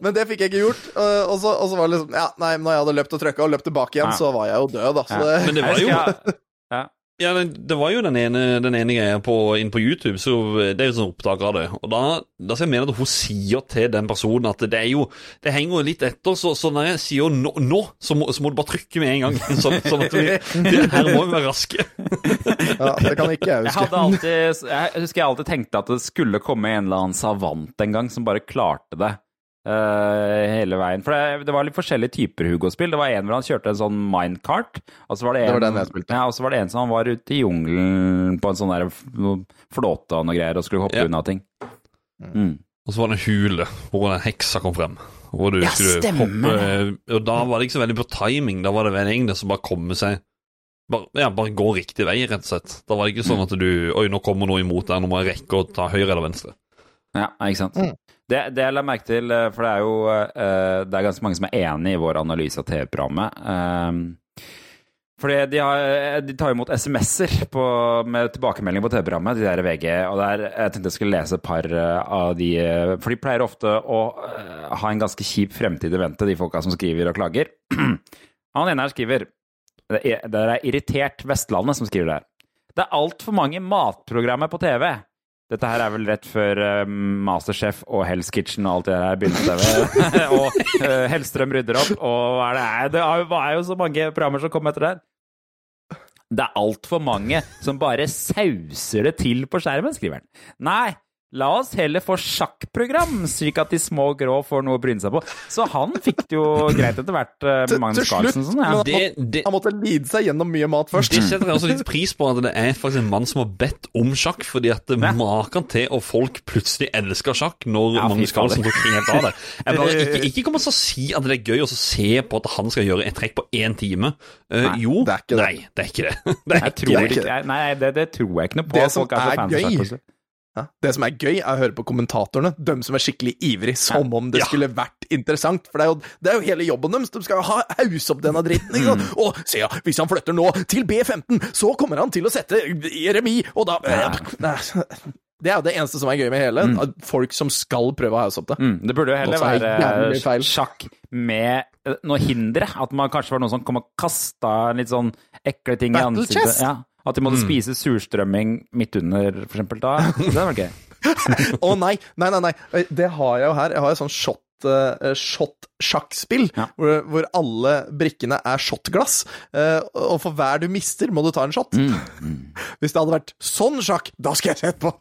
Men det fikk jeg ikke gjort. Og så, og så var det liksom Ja, nei, når jeg hadde løpt og trykka og løpt tilbake igjen, Ja. så var jeg jo død, da. Så Ja. det, Men det var jo ja. Det, var jo den ene, den ene greia på, inn på YouTube, så det er jo sånn opptak av det. Og da, da skal jeg mene at hun sier til den personen at det er jo Det henger jo litt etter, så, så når jeg sier nå, nå så, må, så må du bare trykke med en gang. (laughs) Sånn, sånn at vi, det, her må vi være raske. ja, det kan ikke jeg Jeg huske. hadde alltid Jeg husker jeg alltid tenkte at det skulle komme en eller annen savant en gang som bare klarte det eh, hele veien. For det, det var litt forskjellige typer Hugo-spill. Det var en hvor han kjørte en sånn minecart, og så var det en, Det var. Ja, og så var det en som han var ute i jungelen på en sånn der flåte og noe greier og skulle hoppe Ja. unna ting. Mm. Og så var det en hule hvor den heksa kom frem. Hvor du Ja, skulle stemmer hoppe Og da var det ikke så veldig på timing. Da var det vel egentlig som bare komme seg bare, ja, bare gå riktig vei, rett og slett. Da var det ikke sånn at du Oi, nå kommer noe imot deg, nå må jeg rekke å ta høyre eller venstre. Ja, ikke sant. Mm. Det, det jeg la merke til, eh, for det er jo eh, Det er ganske mange som er enig i vår analyse av TV-programmet. Um, fordi de, har, de tar imot SMS-er med tilbakemelding på TV-programmet, de der VG. Og der, jeg tenkte jeg skulle lese et par eh, av de eh, For de pleier ofte å eh, ha en ganske kjip fremtid i vente, de folka som skriver og klager. (clears throat) Han ene her skriver Det er, det er Irritert Vestlandet som skriver det her. Det er altfor mange matprogrammer på TV. Dette her er vel rett før eh, Masterchef og Hell's Kitchen og alt det der begynte. (laughs) og uh, Hellstrøm rydder opp, og hva er det, det er jo- er jo så mange programmer som kom etter der. Det er altfor mange som bare sauser det til på skjermen, skriver han. Nei, la oss heller få sjakkprogram, slik at de små grå får noe å bryne seg på. Så han fikk det jo greit etter hvert, med Til, Magnus til slutt. Carlsen. Sånn, ja. Han, Det- måtte, det- han måtte lide seg gjennom mye mat først. Det setter jeg også litt pris på at det er faktisk en mann som har bedt om sjakk, fordi at det maken til og folk plutselig elsker sjakk når Ja, Magnus Carlsen får tok helt av det. Jeg bare, ikke, (laughs) ikke kom og si at det er gøy å se på at han skal gjøre et trekk på én time. Uh, Nei, jo, det er ikke det. nei, det er ikke det. (laughs) det, er ikke tror det. nei, det, tror jeg ikke noe på. Det som Folk er er gøy, Ja. Det som er gøy, er å høre på kommentatorene. De som er skikkelig ivrig, som om det Ja. skulle vært interessant. For det er, jo, det er jo hele jobben deres. De skal jo ha hause opp denne dritten. Ikke sant? Og se, hvis han flytter nå til B15, så kommer han til å sette i remis, og da ja. Det er jo det eneste som er gøy med hele. at Folk som skal prøve å hause opp det. Mm, det burde jo heller er være sjakk med eh, noe hindre. At man kanskje var noen som kom og kasta litt sånn ekle ting i Battle ansiktet. chess? Ja, at de måtte spise surstrømming midt under, for eksempel. Da. Det var gøy. (laughs) Å nei, nei, nei, nei. Det har jeg jo her. Jeg har et sånn shot eh, shot-sjakkspill, Ja. hvor, hvor alle brikkene er shotglass. Uh, og for hver du mister, må du ta en shot. (laughs) Hvis det hadde vært sånn sjakk, da skal jeg sett på! (laughs)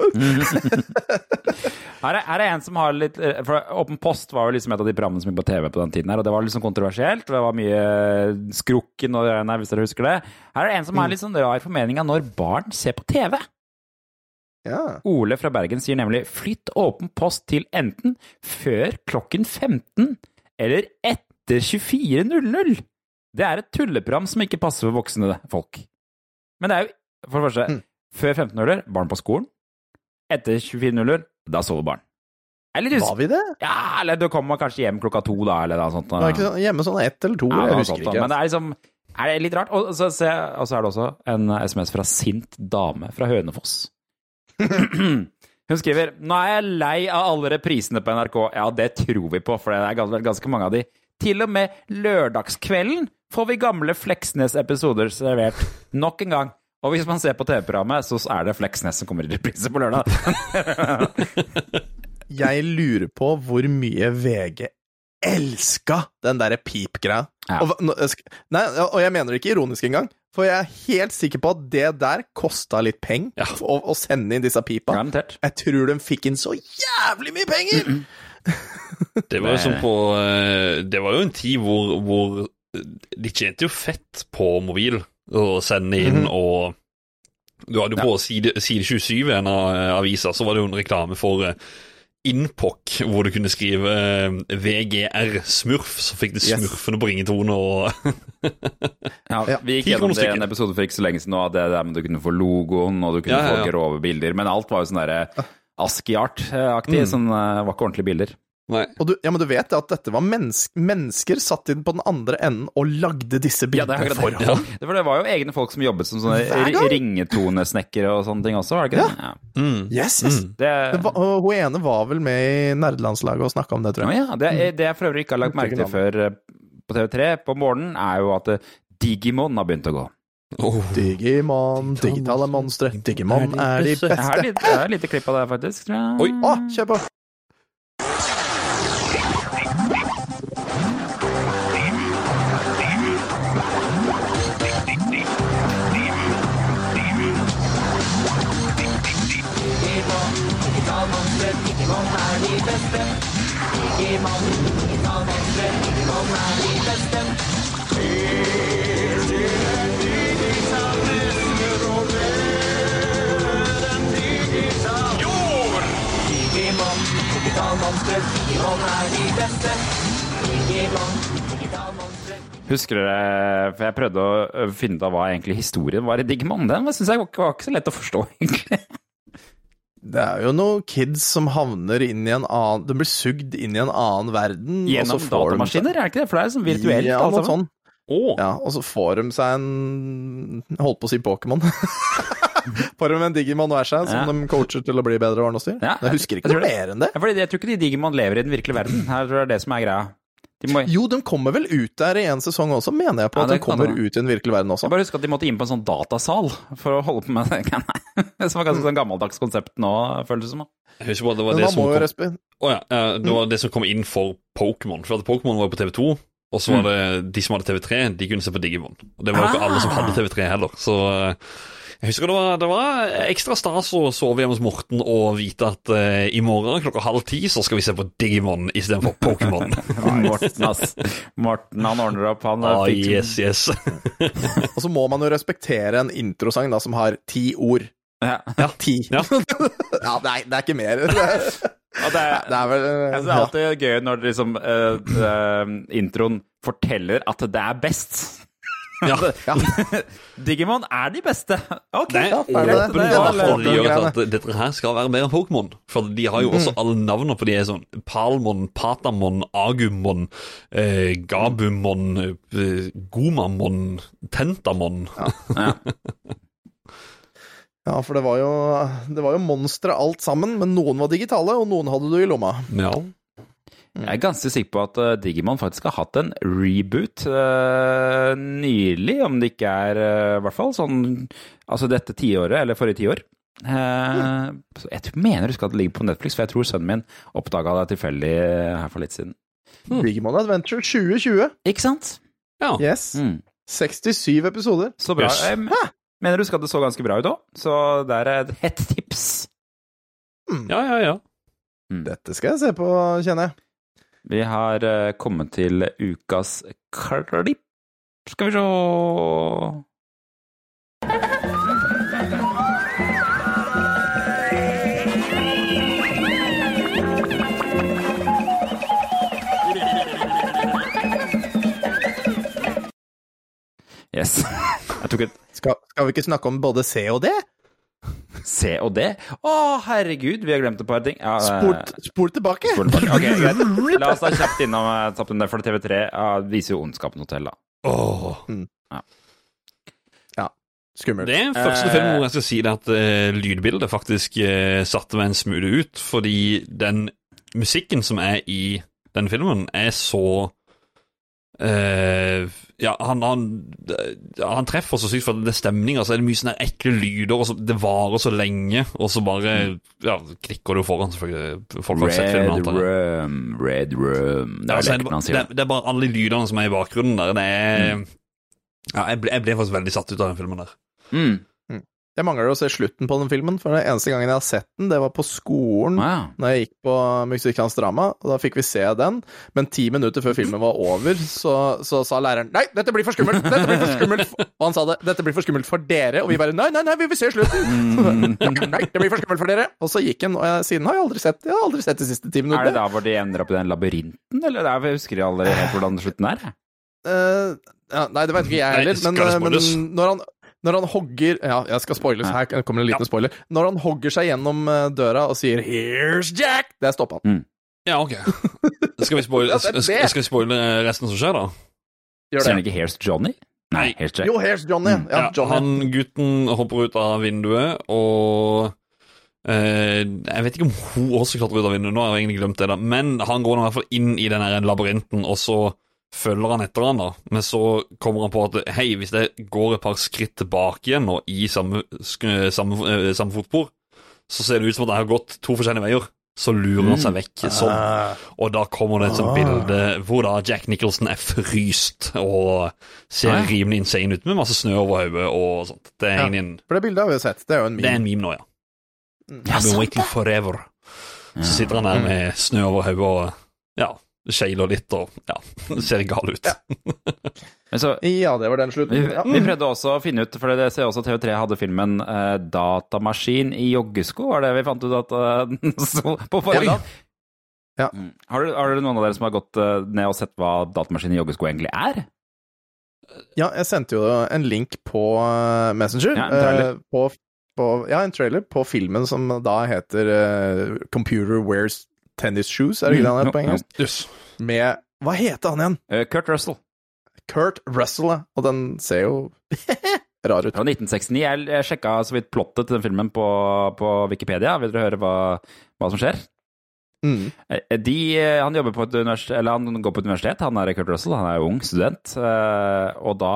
Her er, her er en som har litt eh, For Åpen post var jo liksom et av de programmene som gikk på TV på den tiden her, og det var liksom kontroversielt. Det var mye skrukken og det der, hvis dere husker det. Her er det en som har litt sånn rar formening av når barn ser på TV. Ja. Ole fra Bergen sier nemlig 'flytt åpen post til enten før klokken 15 eller etter 24.00'. Det er et tulleprogram som ikke passer for voksne folk. Men det er jo, for det første, Mm. før 15.00 barn på skolen. Etter 24.00 da sover barn. Var vi det? Ja, eller du kommer kanskje hjem klokka to, da, eller noe sånt. Var ikke sånn- hjemme sånn ett eller to? Ja, jeg husker sånt, ikke. Men det er liksom er det litt rart. Og så, se, og så er det også en SMS fra sint dame fra Hønefoss. (clears throat) Hun skriver Nå er jeg lei av alle reprisene på NRK. Ja, det tror vi på, for det er ganske, ganske mange av de. Til og med lørdagskvelden får vi gamle Fleksnes-episoder servert. Nok en gang. Og hvis man ser på TV-programmet, så er det Fleksnes som kommer i reprise på lørdag. (laughs) Jeg lurer på hvor mye VG elska den derre pip-greia. Ja. Og, jeg og jeg mener det ikke ironisk engang, for jeg er helt sikker på at det der kosta litt penger Ja. å, å sende inn disse pipa. Garantert. Jeg tror de fikk inn så jævlig mye penger! (laughs) Det var jo som på eh, Det var jo en tid hvor, hvor de tjente jo fett på mobil å sende inn, og du hadde jo på side, side 27 i en av eh, avisa, så var det jo en reklame for eh, Inpok, hvor du kunne skrive eh, VGR Smurf, så fikk du Yes. smurfene på ringetone og (laughs) Ja, Ja, vi gikk gjennom det i en episode for ikke så lenge siden nå, det der med du kunne få logoen, og du kunne Ja, ja, få grove bilder, men alt var jo sånn derre ASCII-art-aktig, sånn eh, var ikke ordentlige bilder. Nei. Og du, ja, men du vet at dette var mennesk, mennesker satt inn på den andre enden og lagde disse bildene ja, for ham hånd. Ja. For det var jo egne folk som jobbet som sånne ringetonesnekkere og sånne ting også, var det ikke det? Ja. Mm. Yes, yes. Det, Det var, og hun ene var vel med i nerdelandslaget og snakka om det, tror jeg. ja, det, er- det jeg for øvrig ikke har lagt merke til før eh, på TV3 på morgenen, er jo at eh, Digimon har begynt å gå. Oh. Digimon, digitale monstre. Digimon er de beste. jeg har et lite klipp av det, faktisk. Oi. Å, kjør på! Husker dere For jeg prøvde å finne ut av hva egentlig historien var i Digimon. Den syns jeg var ikke, så lett å forstå, (laughs) egentlig. Det er jo noen kids som havner inn i en annen De blir sugd inn i en annen verden. Gjennom datamaskiner, er det ikke det? For det er sånn virtuelt. Ja, noe sånn. Oh. Ja, og så får de seg en Holdt på å si Pokémon. (laughs) (laughs) får med en Digimon hver seg, som Ja. de coacher til å bli bedre, det noe? Ja, jeg husker jeg ikke tror noe det. mer enn det. Ja, fordi jeg tror ikke de Digimon lever i den virkelige verden. Her tror jeg det er det som er greia. De må, Jo, de kommer vel ut der i en sesong også, mener jeg på. Ja, at de kommer ut i den virkelige verden også. jeg bare husker at de måtte inn på en sånn datasal for å holde på med det. (laughs) Som var ganske sånn gammeldags konsept nå, føles det som. Jeg husker bare det var det som kom, respe... Å ja, det var det som kom inn for Pokémon. For at Pokémon var jo på TV2, og så var det de som hadde TV3, de kunne se på Digimon. Og det var jo ikke alle som hadde TV3 heller. Så eh, jeg husker det var, det var ekstra stas å sove hjemme hos Morten og vite at uh, i morgen klokka halv ti så skal vi se på Digimon istedenfor Pokémon. (laughs) Morten, ass. Morten, han ordner opp. Han Ah, fikk yes, yes. (laughs) Og så må man jo respektere en introsang da, som har ti ord. ja. Ja, ti. Ja. (laughs) Ja, nei, det er ikke mer. Det er, Og det, er, det er vel synes det er alltid gøy når liksom, uh, uh, introen forteller at det er best. Ja. (laughs) Digimon er de beste. Ok, Det er Ja, det, det. Det det. de gjør at dette her skal være mer enn Pokémon. For de har jo også alle navnene på de er sånn Palmon, Patamon, Agumon, eh, Gabumon, eh, Gomamon, Tentamon. (laughs) Ja, for det var jo, det var jo monstre alt sammen, men noen var digitale, og noen hadde du i lomma. Ja. Jeg er ganske sikker på at eh, Digimon faktisk har hatt en reboot uh, nylig, om det ikke er uh, i hvert fall sånn Altså dette tiåret, eller forrige tiår. Uh, jeg mener du husker at det ligger på Netflix, for jeg tror sønnen min oppdaga det tilfeldig her for litt siden. Digimon Adventure 2020. Ikke sant? ja. Yes. Mm. 67 episoder. Så bra. Yes. Jeg mener du husker at det så ganske bra ut òg, så det er et hett tips. ja, ja, ja. Dette skal jeg se på, kjenner jeg. Vi har eh, kommet til ukas klipp. Skal vi se Yes. (laughs) Jeg tok et Skal, skal vi ikke snakke om både C og D? (laughs) C og D. Å, herregud, vi har glemt et par ting. Ja, Spol, spol tilbake. spol tilbake. Okay, greit. (laughs) La oss da kjapt innom eh, tappen der, for TV3 ja, viser jo Ondskapen hotell, da. Åh. Skummelt. Det er første Eh. film hvor jeg skal si det at uh, lydbildet faktisk uh, satte meg en smule ut, fordi den musikken som er i den filmen, er så eh, ja, han, han, han treffer så sykt, for det er stemning. Altså, er det mye sånne ekle lyder, og så, det varer så lenge, og så bare ja, klikker jo foran, selvfølgelig. Folk har sett filmen, Red room, red room Det Ja, er altså, det, det, det er bare alle lydene som er i bakgrunnen der. Det er Mm. ja, jeg, ble, jeg ble faktisk veldig satt ut av den filmen der. Mm. Jeg mangler å se slutten på den filmen, for den eneste gangen jeg har sett den, det var på skolen Wow. når jeg gikk på Musikalsk drama, og da fikk vi se den. Men ti minutter før filmen var over, så, så sa læreren Nei, dette blir for skummelt! Dette blir for skummelt! Og han sa det. Dette blir for skummelt for dere. Og vi bare Nei, nei, nei, vi vil se slutten! (laughs) nei, det blir for skummelt for dere! Og så gikk han, og jeg, siden har jeg aldri sett Jeg har aldri sett de siste ti Er det da hvor de ender opp i den labyrinten, eller? der husker Jeg aldri helt hvordan slutten er. Eh, ja, nei, det vet ikke jeg heller, men, eh, men når han når han hogger Ja, jeg skal spoile, så Her kommer en liten spoiler. Når han hogger seg gjennom eh, døra og sier 'Here's Jack', det er han. Mm. Ja, ok. Skal vi spoile, (laughs) Ja, det det. skal, skal vi spoile resten som skjer, da? Gjør Sier han ikke 'Here's Johnny'? Nei, Here's Jack. Jo, 'Here's Johnny'. Ja, Ja, Johnny. han gutten hopper ut av vinduet, og eh, Jeg vet ikke om hun også klatrer ut av vinduet, nå har jeg egentlig glemt det, da. Men han går nå i hvert fall inn i den labyrinten, og så følger han etter han da. Men så kommer han på at hei, hvis jeg går et par skritt tilbake igjen nå i samme, samme, eh, samme fotspor, så ser det ut som at jeg har gått to forskjellige veier. Så lurer han seg vekk sånn. Ah. Og da kommer det et sånt Ah. bilde hvor da Jack Nicholson er fryst og ser rimelig insane ut med masse snø over hodet og sånt. Det er Ja. egentlig en, For det bildet har vi jo sett. Det er jo en meme. det er en meme. meme nå, ja. Mm. I've been waiting forever. Så sitter han der med snø over hodet og ja, skeiler litt og ja, (laughs) ser gal ut. (laughs) Men så, Ja, det var den vi, slutten. Ja. vi prøvde også å finne ut, for det ser også TV3 hadde filmen eh, 'Datamaskin i joggesko', var det vi fant ut at (laughs) uh, på forrige dag? Ja. Mm. Har, du- har dere noen av dere som har gått uh, ned og sett hva 'Datamaskin i joggesko' egentlig er? ja, jeg sendte jo en link på eh, Messenger. Ja, en på, på, ja, en trailer på filmen som da heter uh, 'Computer Wears Tennis Shoes', er det ikke det han heter på Mm, engelsk? Yes. Med Hva heter han igjen? Uh, Kurt Russell Kurt Russell, ja. Og den ser jo (laughs) rar ut. fra 1969. Jeg, jeg sjekka så vidt plottet til den filmen på, på Wikipedia. Vil dere høre hva, hva som skjer? Mm. Eh, De, eh, han, jobber på et universitet, eller han går på et universitet, han er Kurt Russell, han er ung student. Og da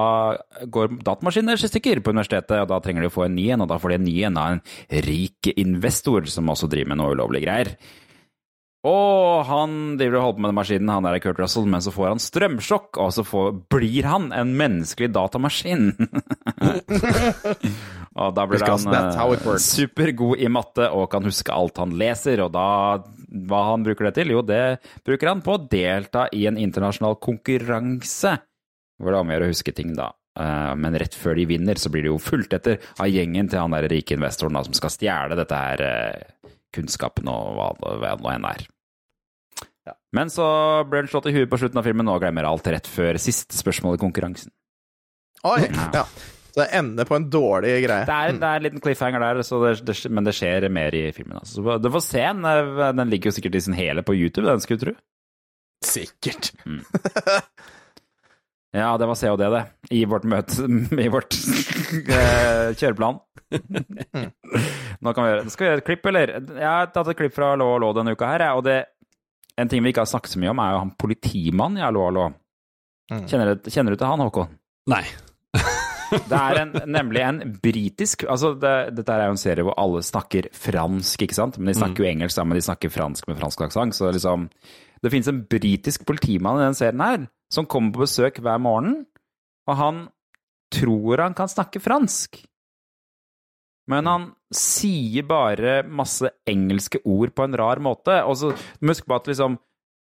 går datamaskiner i stykker på universitetet, og da trenger de å få en ny en, og da får de en ny en av en rik investor som også driver med noe ulovlige greier. Og han driver og holder på med den maskinen, han der er Kurt Russell, men så får han strømsjokk, og så får, blir han en menneskelig datamaskin. (laughs) og da blir han eh, supergod i matte og kan huske alt han leser, og da hva han bruker det til? Jo, det bruker han på å delta i en internasjonal konkurranse, hvor det er om å gjøre å huske ting, da. Eh, Men rett før de vinner, så blir de jo fulgt etter av gjengen til han der rike investoren da, som skal stjele dette her eh, kunnskapen og hva det hva det nå enn er. Men så ble han slått i huet på slutten av filmen og glemmer alt rett før siste spørsmål i konkurransen. Oi, ja. Så det ender på en dårlig greie. Det er, det er en liten cliffhanger der, så det, det, men det skjer mer i filmen. Altså. Du får se den. eh, Den ligger jo sikkert i sin hele på YouTube, den skulle du tro. Sikkert. (laughs) Ja, det var COD, det. I vårt møte (laughs) I vårt eh, kjøreplan. (laughs) Nå kan vi gjøre Skal vi gjøre et klipp, eller? Jeg har tatt et klipp fra Lå og Lå denne uka her, jeg, og det En ting vi ikke har snakket så mye om, er jo han politimannen i Lå og Lå. Kjenner, du- kjenner du til han, Håkon? Nei. (laughs) Det er en, nemlig en britisk altså det, Dette er jo en serie hvor alle snakker fransk, ikke sant? Men de snakker jo engelsk sammen, de snakker fransk med fransk aksent. Så liksom Det finnes en britisk politimann i den serien her som kommer på besøk hver morgen, og han tror han kan snakke fransk. Men han sier bare masse engelske ord på en rar måte. Og så du huske på at liksom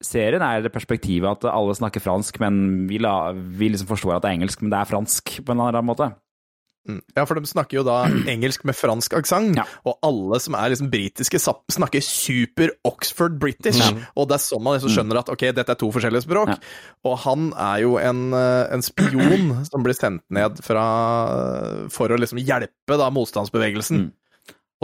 Serien er det perspektivet at alle snakker fransk, men vi, la, vi liksom forstår at det er engelsk, men det er fransk på en eller annen måte. Mm. Ja, for de snakker jo da (clears throat) engelsk med fransk aksent, og alle som er liksom britiske, snakker super Oxford British. Og det er sånn man liksom skjønner at ok, dette er to forskjellige språk. Og han er jo en, eh, en spion (clears throat) som blir sendt ned fra, for å liksom hjelpe da motstandsbevegelsen.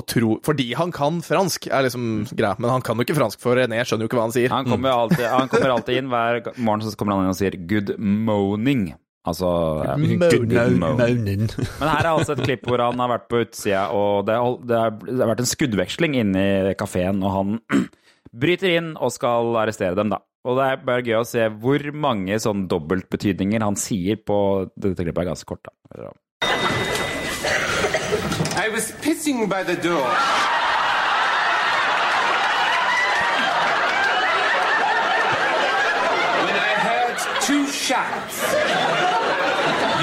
Og tro, fordi han kan fransk, er liksom greia, men han kan jo ikke fransk, for René skjønner jo ikke hva han sier. Han kommer, alltid, han kommer (laughs) alltid inn hver morgen så kommer han inn og sier 'good moaning'. Altså ja, Good good moan. Moaning. Men her er altså et klipp hvor han har vært på utsida, og det, det, det har vært en skuddveksling inne i kafeen, og han (clears throat) bryter inn og skal arrestere dem, da. Og det er bare gøy å se hvor mange sånn dobbeltbetydninger han sier på Dette klippet er ganske kort, da. I was pissing by the door. When I heard two.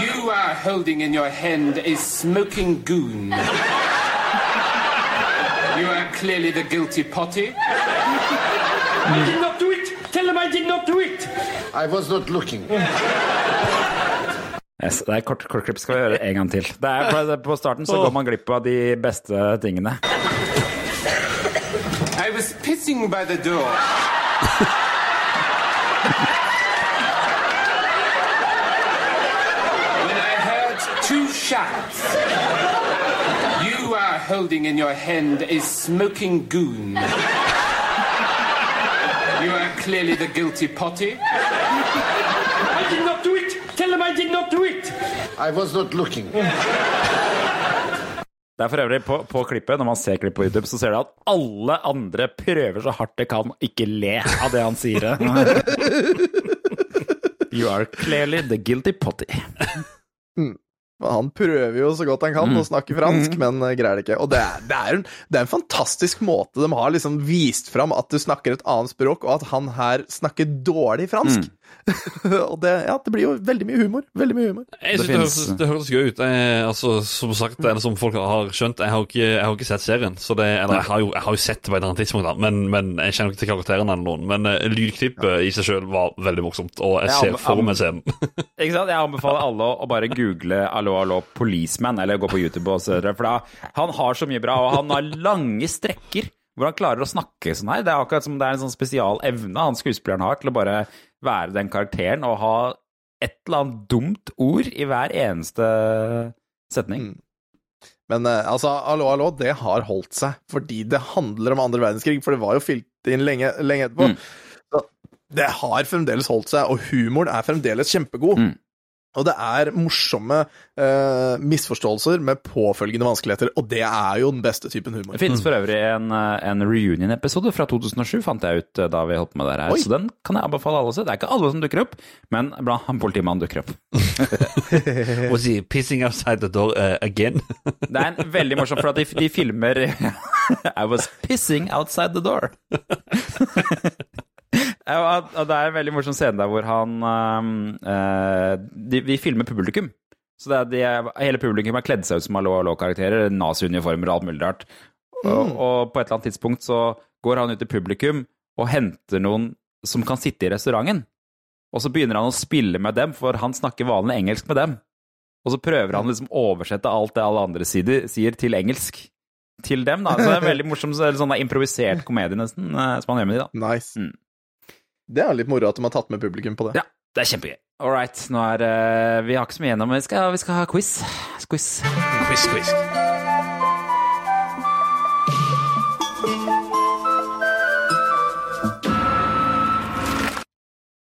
You are holding in your hand a smoking goon. You are clearly the guilty potty. I did not do it! Tell them I did not do it! I was not looking. Yes, det er kort, kortklipp. Skal vi gjøre det en gang til? Det er, på- på starten så går man glipp av de beste tingene. I was pissing by the door. (laughs) when I heard two. You are holding in your hand a smoking goon. You are clearly the guilty potty. I did not do it! Tell them I did not do it! I was not looking. Det er for øvrig på, på klippet, når man ser klippet på YouTube, så ser du at alle andre prøver så hardt de kan å ikke le av det han sier. (laughs) You are clearly the guilty potty. Han prøver jo så godt han kan å snakke fransk, men eh, greier det ikke. Og det er, det, er en, det er en fantastisk måte de har liksom vist fram at du snakker et annet språk, og at han her snakker dårlig fransk. (laughs) og det, ja, det blir jo veldig mye humor. Veldig mye humor. Jeg synes det, høres, det høres gøy ut. Jeg, altså, som sagt, eller som folk har skjønt, jeg har ikke, jeg har ikke sett serien. Så det, eller jeg har, jo, jeg har jo sett det på et annet tidspunkt, da, men, men jeg kjenner ikke til karakterene eller noen. Men uh, lydklippet i seg sjøl var veldig morsomt, og jeg Ja, ser for meg scenen. (laughs) Ikke sant? Jeg anbefaler alle å bare google 'Allo, allo, policeman', eller gå på YouTube og se det. For da, han har så mye bra, og han har lange strekker hvor han klarer å snakke sånn her. Det er akkurat som det er en sånn spesial evne han skuespilleren har til å bare være den karakteren og ha et eller annet dumt ord i hver eneste setning. Men eh, altså, hallo, hallo, det har holdt seg, fordi det handler om andre verdenskrig, for det var jo fylt inn lenge, lenge etterpå. Mm. det har fremdeles holdt seg, og humoren er fremdeles kjempegod. Og det er morsomme uh, misforståelser med påfølgende vanskeligheter, og det er jo den beste typen humor. Det finnes for øvrig en, eh, en reunion-episode fra 2007, fant jeg ut eh, da vi holdt på med det her. Oi. Så den kan jeg anbefale alle å se. Det er ikke alle som dukker opp, men blant han politimannen dukker opp. (laughs) Was he pissing outside the door uh, again? (laughs) Det er en veldig morsom, for at de, de filmer (laughs) I was pissing outside the door. Det er en veldig morsom scene der hvor han uh, de, Vi filmer publikum. Så det er, de, hele publikum er kledd seg ut som Alo Alo-karakterer. Nazi-uniformer og alt mulig rart. Og, og på et eller annet tidspunkt så går han ut til publikum og henter noen som kan sitte i restauranten. Og så begynner han å spille med dem, for han snakker vanlig engelsk med dem. Og så prøver han liksom å oversette alt det alle andre sier, sier til engelsk til dem. da. Så det er en veldig morsom sånn improvisert komedie, nesten, eh, som han gjør med de, da. Nice. Det er litt moro at de har tatt med publikum på det. Ja, det er kjempegøy. All right, nå er eh, Vi har ikke så mye igjennom, men vi skal, vi skal ha quiz. Quiz. quiz, quiz.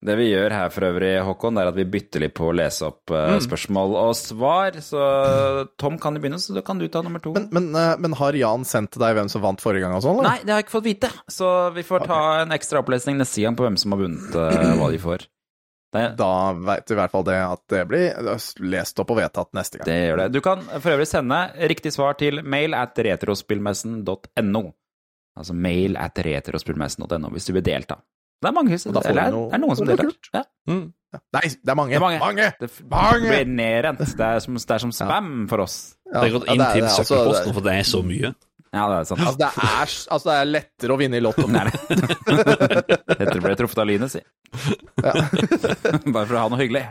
Det vi gjør her for øvrig, Håkon, er at vi bytter litt på å lese opp uh, Mm. spørsmål og svar. Så Tom kan jo begynne, så da kan du ta nummer to. Men, men, uh, men har Jan sendt til deg hvem som vant forrige gang og sånn? eller? Nei, det har jeg ikke fått vite. Så vi får ta en ekstra opplesning neste gang på hvem som har vunnet uh, (clears throat) hva de får. Det, Da veit i hvert fall det at det blir lest opp og vedtatt neste gang. det gjør det. Du kan for øvrig sende riktig svar til mail at retrospillmessen.no. Altså mail at retrospillmessen.no hvis du vil delta. Det er mange, Og da får eller er, noe- er det noen som deltar. Ja. Nei, det er mange! Det er mange. mange. Det, Mange! blir nedrent. Det er som, det er som spam for oss. Ja, Det har gått ja, inn det er- til det er altså- søppelposten, for det er så mye. Ja, det er sant. Altså, det er, altså, det er lettere å vinne i Lotto. Det er det. (laughs) Dette ble truffet av lynet, si. (laughs) Bare for å ha noe hyggelig.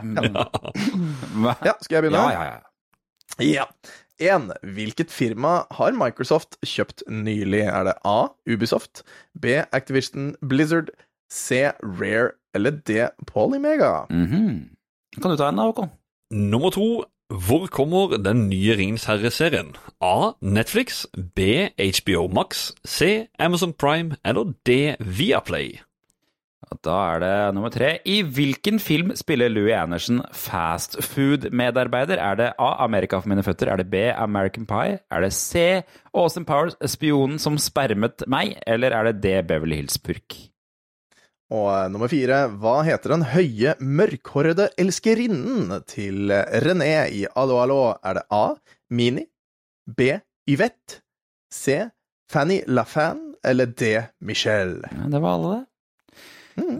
Ja, skal jeg begynne? Ja, ja, ja. Ja. 1. Hvilket firma har Microsoft kjøpt nylig? Er det A. Ubisoft, B. Activision Blizzard, C. Rare eller D. Polymega? Mhm. Kan du ta en da, Håkon? Nummer to. Hvor kommer den nye Ringens herre-serien? A. Netflix. B. HBO Max. C. Amazon Prime. Eller D. Viaplay. Da er det nummer tre. I hvilken film spiller Louis Anderson fast food-medarbeider? Er det A. Amerika for mine føtter? Er det B. American Pie? Er det C. Austin Powers, spionen som spermet meg? Eller er det D. Beverly Hills Purk? Og eh, nummer fire, hva heter den høye, mørkhårede elskerinnen til René i Allo Allo? Er det A. Mini, B. Yvette, C. Fanny LaFan eller D. Michelle? Ja, det var alle, det.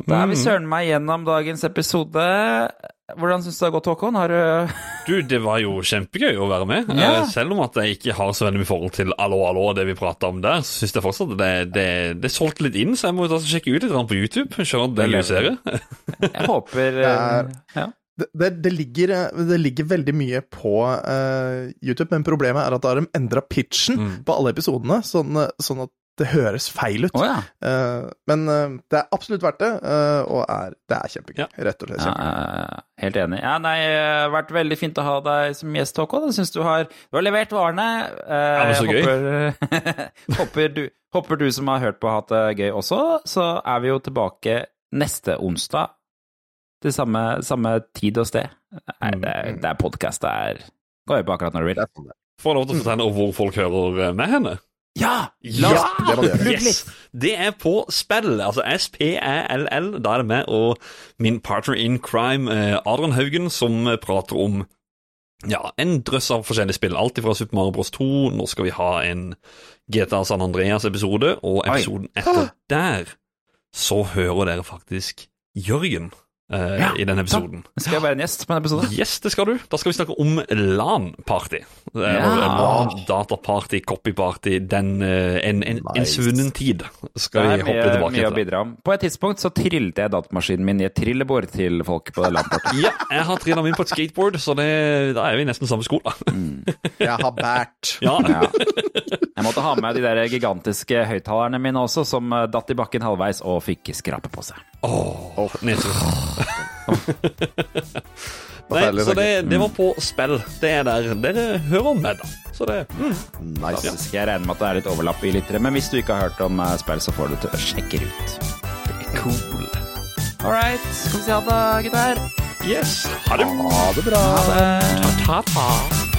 Da er vi søren meg gjennom dagens episode. Hvordan syns du det har gått, Håkon? Har du (laughs) Du, det var jo kjempegøy å være med. Ja. Eh, Selv om at jeg ikke har så veldig mye forhold til Allo Allo og det vi prata om der, så syns jeg fortsatt at det, det, det solgte litt inn, så jeg må og sjekke ut litt på YouTube. At det er en. Jeg håper Det er- eh, ja. Det, det, ligger, det ligger veldig mye på uh, YouTube, men problemet er at da har de endra pitchen på alle episodene, sånn, eh, sånn at det høres feil ut. Oh, ja. uh, men uh, det er absolutt verdt det, uh, og er, det er kjempegøy. Rett og slett Ja, kjempegøy. helt enig. Ja, nei, det har vært veldig fint å ha deg som gjest, Håkon. Jeg syns du har, du har levert varene. Eh, Ja, men så gøy. Håper, (laughs) håper, du, håper du som har hørt på, har hatt det gøy også. Så er vi jo tilbake neste onsdag til samme, samme tid og sted. Nei, det, er- det er podkast. Det er Gå og på akkurat når du vil. Får jeg lov til å fortelle hvor folk hører med henne? Ja! Ja! det må du gjøre. Yes! Det er på spill, altså S-P-E-L-L. Da er det meg og min partner in crime, eh, Adrian Haugen, som prater om ja, en drøss av forskjellige spill. Alt fra Super Mario Bros 2, nå skal vi ha en GTA San Andreas-episode, og episoden etter der så hører dere faktisk Jørgen eh, Ja, i den episoden. Skal jeg være en gjest på en episode? Yes, det skal du. Da skal vi snakke om LAN-party. Eh, Ja. LAN, dataparty, copyparty, den uh, En, en, en svunnen tid skal vi hoppe mye, tilbake mye å bidra om. På et tidspunkt så trillet jeg datamaskinen min i et trillebår til folk på LAN-party. (laughs) Ja, jeg har trilla min på et skateboard, så det, da er vi nesten samme sko, da. Jeg har bært. (laughs) Ja. Ja. Jeg måtte ha med de der gigantiske høyttalerne mine også, som datt i bakken halvveis og fikk skrape på seg. Åh, nedtur. (laughs) Nei, så det, det var på spill. Det er der dere hører med, da. Så det mm. Nice. ja. Jeg regner med at det er litt overlapp i lyttere, men hvis du ikke har hørt om eh, spill, så får du til å sjekke ut. Det er cool. All right. Skal vi si ha det, gutter? Yes. Ha det. Ha det bra. Ta-ta-ta.